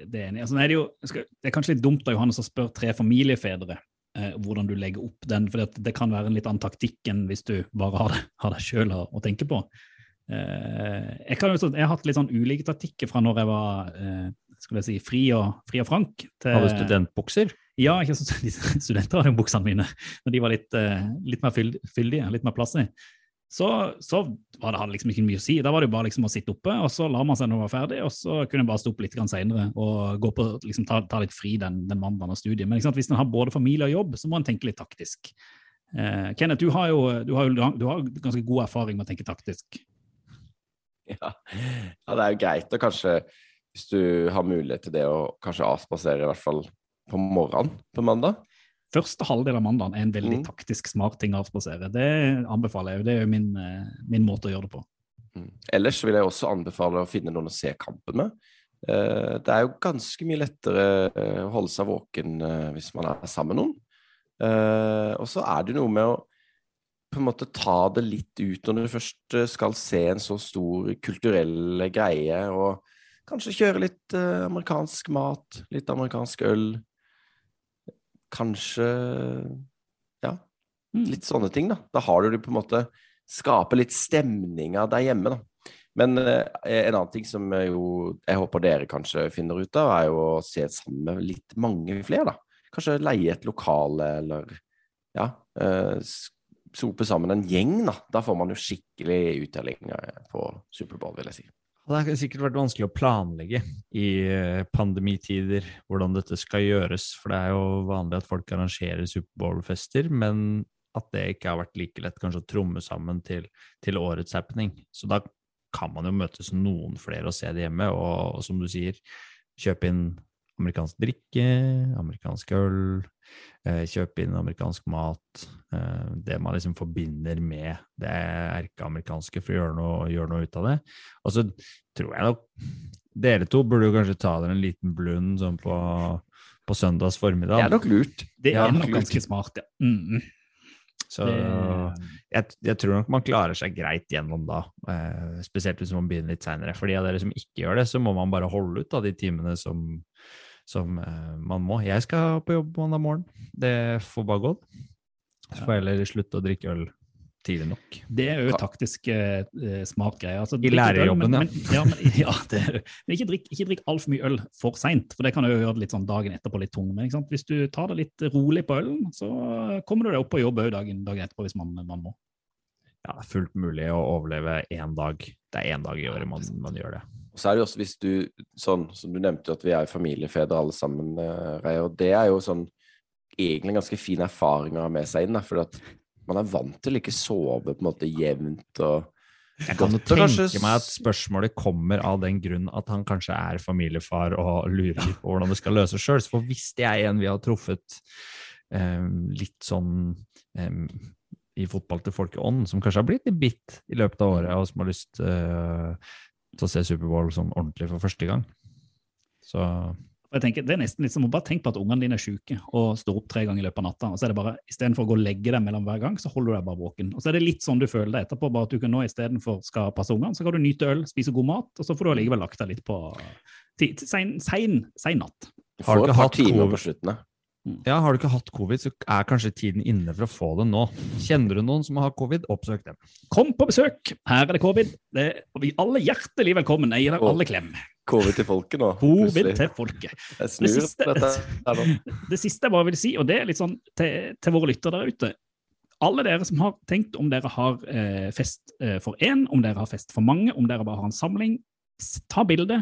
det er enig. Altså, det, er jo, det er kanskje litt dumt av Johannes å spørre tre familiefedre eh, hvordan du legger opp den, for det kan være en litt annen taktikk enn hvis du bare har det, har deg sjøl å, å tenke på. Eh, jeg, kan, jeg har hatt litt sånn ulike taktikker fra når jeg var eh, skulle jeg si, fri og, fri og frank. til- du studentbukser? Ja, ikke studenter hadde jo buksene mine, men de var litt, eh, litt mer fyldige, litt mer plass i. Så, så var det, hadde liksom ikke mye å si. Da var det jo bare liksom å sitte oppe, og så la man seg når man var ferdig, og så kunne en bare stå opp litt senere og på, liksom, ta, ta litt fri den, den mandagen av studiet. Men sant? hvis en har både familie og jobb, så må en tenke litt taktisk. Eh, Kenneth, du har jo du har, du har ganske god erfaring med å tenke taktisk. Ja. ja, det er jo greit å kanskje, hvis du har mulighet til det, å kanskje avspasere i hvert fall på morgenen på mandag. Første halvdel av mandagen er en veldig Mm. taktisk smart ting å avspasere. Det anbefaler jeg jo. Det er jo min, eh, min måte å gjøre det på. Mm. Ellers vil jeg også anbefale å finne noen å se kampen med. Eh, Det er jo ganske mye lettere eh, å holde seg våken hvis man er sammen med noen. Og så er det noe med å på en måte ta det litt ut når du først skal se en så stor kulturell greie, og kanskje kjøre litt amerikansk mat, litt amerikansk øl. Kanskje ja, litt sånne ting, da. Da har du på en måte Skape litt stemninga der hjemme, da. Men eh, en annen ting som jo jeg håper dere kanskje finner ut av, er jo å se sammen med litt mange flere, da. Kanskje leie et lokale, eller ja eh, Sope sammen en gjeng, da. Da får man jo skikkelig uttelling på Superbowl, vil jeg si. Det har sikkert vært vanskelig å planlegge i eh, pandemitider hvordan dette skal gjøres, for det er jo vanlig at folk arrangerer Superbowl-fester, men at det ikke har vært like lett kanskje å tromme sammen til, til årets happening. Så da kan man jo møtes noen flere og se det hjemme, og, og som du sier, kjøpe inn amerikansk drikke, amerikansk øl, eh, kjøpe inn amerikansk mat, eh, det man liksom forbinder med det erkeamerikanske for å gjøre noe, gjøre noe ut av det. Og så tror jeg nok dere to burde jo kanskje ta dere en liten blund sånn på, på søndags formiddag. Det er nok lurt. Det er nok lurt. ganske smart, ja. Mm. Så jeg, jeg tror nok man klarer seg greit gjennom da, eh, spesielt hvis man begynner litt seinere. For de av dere som ikke gjør det, så må man bare holde ut av de timene som, som eh, man må. Jeg skal på jobb mandag morgen. Det får bare gå. Så får jeg heller slutte å drikke øl tidlig nok. Det er jo taktisk eh, eh. Altså, I lærerjobben, øl, men, ja. Men, ja, men, ja det, er- men ikke drikk, ikke drikk altfor mye øl for seint, for det kan jo gjøre det litt sånn dagen etterpå litt tung. Men ikke sant? hvis du tar det litt rolig på ølen, så kommer du deg opp på jobb òg dagen, dagen etterpå hvis man, man må. Ja, det er fullt mulig å overleve én dag. Det er én dag i året man, man gjør det. Så er det jo også hvis du, sånn som du nevnte, at vi er familiefedre alle sammen, eh, Reier, og det er jo sånn egentlig ganske fin erfaring å ha med seg inn, for at man er vant til å ikke sove på en måte jevnt og Jeg kan jo tenke meg at spørsmålet kommer av den grunn at han kanskje er familiefar og lurer litt på hvordan det skal løses sjøl. For hvis det er en vi har truffet eh, litt sånn eh, i fotball til folkeånd, som kanskje har blitt litt bitt i løpet av året, og som har lyst eh, til å se Superbowl sånn ordentlig for første gang. Så jeg tenker, det er nesten litt som å bare tenke på at ungene dine er syke og står opp tre ganger i løpet av natta. og så er det bare, Istedenfor å gå og legge deg mellom hver gang, så holder du deg bare våken. Og så er det litt sånn du føler deg etterpå, bare at du kan nå istedenfor skal passe ungene, så kan du nyte øl, spise god mat, og så får du allikevel lagt deg litt på sein, sein, sein natt. har du, et ikke par hatt timer covid, på slutten, da. Ja, har du ikke hatt covid, så er kanskje tiden inne for å få det nå. Kjenner du noen som har covid, oppsøk dem. Kom på besøk! Her er det covid. Det er, vi alle hjertelig velkommen. Jeg gir deg alle klem. Covid til folket nå. Covid plutselig. til folket. Jeg Det siste, dette her nå. det siste jeg bare vil si, og det er litt sånn til, til våre lyttere der ute Alle dere som har tenkt om dere har eh, fest eh, for én, om dere har fest for mange, om dere bare har en samling, ta bilde.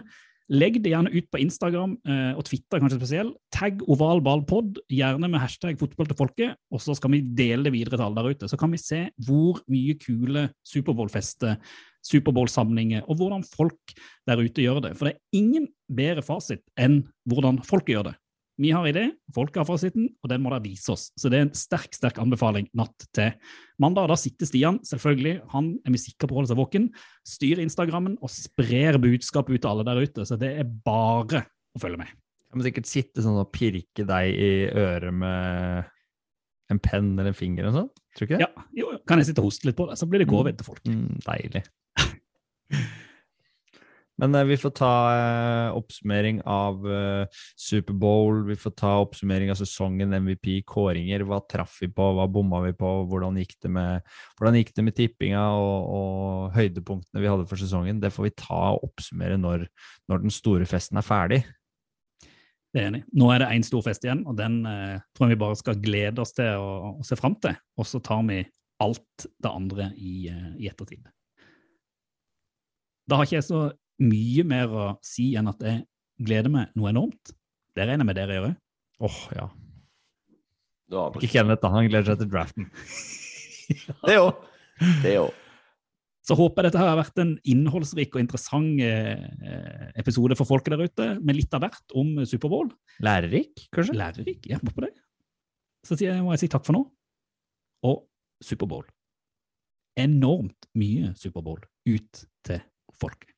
Legg det gjerne ut på Instagram eh, og Twitter kanskje spesielt. Tagg ovalballpod, gjerne med hashtag fotball til folket, og så skal vi dele det videre til alle der ute. Så kan vi se hvor mye kule Superbowl-fester, Superbowl-samlinger, og hvordan folk der ute gjør det. For det er ingen bedre fasit enn hvordan folket gjør det. Vi har idé, folk har fasiten, og den må dere vise oss. Så det er en sterk sterk anbefaling natt til mandag. Da sitter Stian, selvfølgelig, han er vi sikre på å holde seg våken, styrer Instagrammen og sprer budskap ut til alle der ute. Så det er bare å følge med. Jeg må sikkert sitte sånn og pirke deg i øret med en penn eller en finger eller noe sånt. Tror du ikke det? Ja, jo, jo. Kan jeg sitte og hoste litt på det, så blir det covid til folk. Mm, deilig. Men eh, vi får ta eh, oppsummering av eh, Superbowl, vi får ta oppsummering av sesongen, MVP, kåringer. Hva traff vi på, hva bomma vi på, hvordan gikk det med, gikk det med tippinga og, og høydepunktene vi hadde for sesongen. Det får vi ta og oppsummere når, når den store festen er ferdig. Det er enig. Nå er det én stor fest igjen, og den eh, tror jeg vi bare skal glede oss til å, å se fram til. Og så tar vi alt det andre i, i ettertid. Da har ikke jeg så mye mer å si enn at jeg gleder meg noe enormt. Det regner jeg med dere gjør òg. Åh, ja. Du aner Ikke Kenneth, da. Han gleder seg til draften. Det òg. Det òg. Så håper jeg dette har vært en innholdsrik og interessant eh, episode for folket der ute, med litt av hvert om Superbowl. Lærerik, kanskje? Lærerik, ja, på det. Så sier jeg, må jeg si takk for nå. Og Superbowl. Enormt mye Superbowl ut til folket.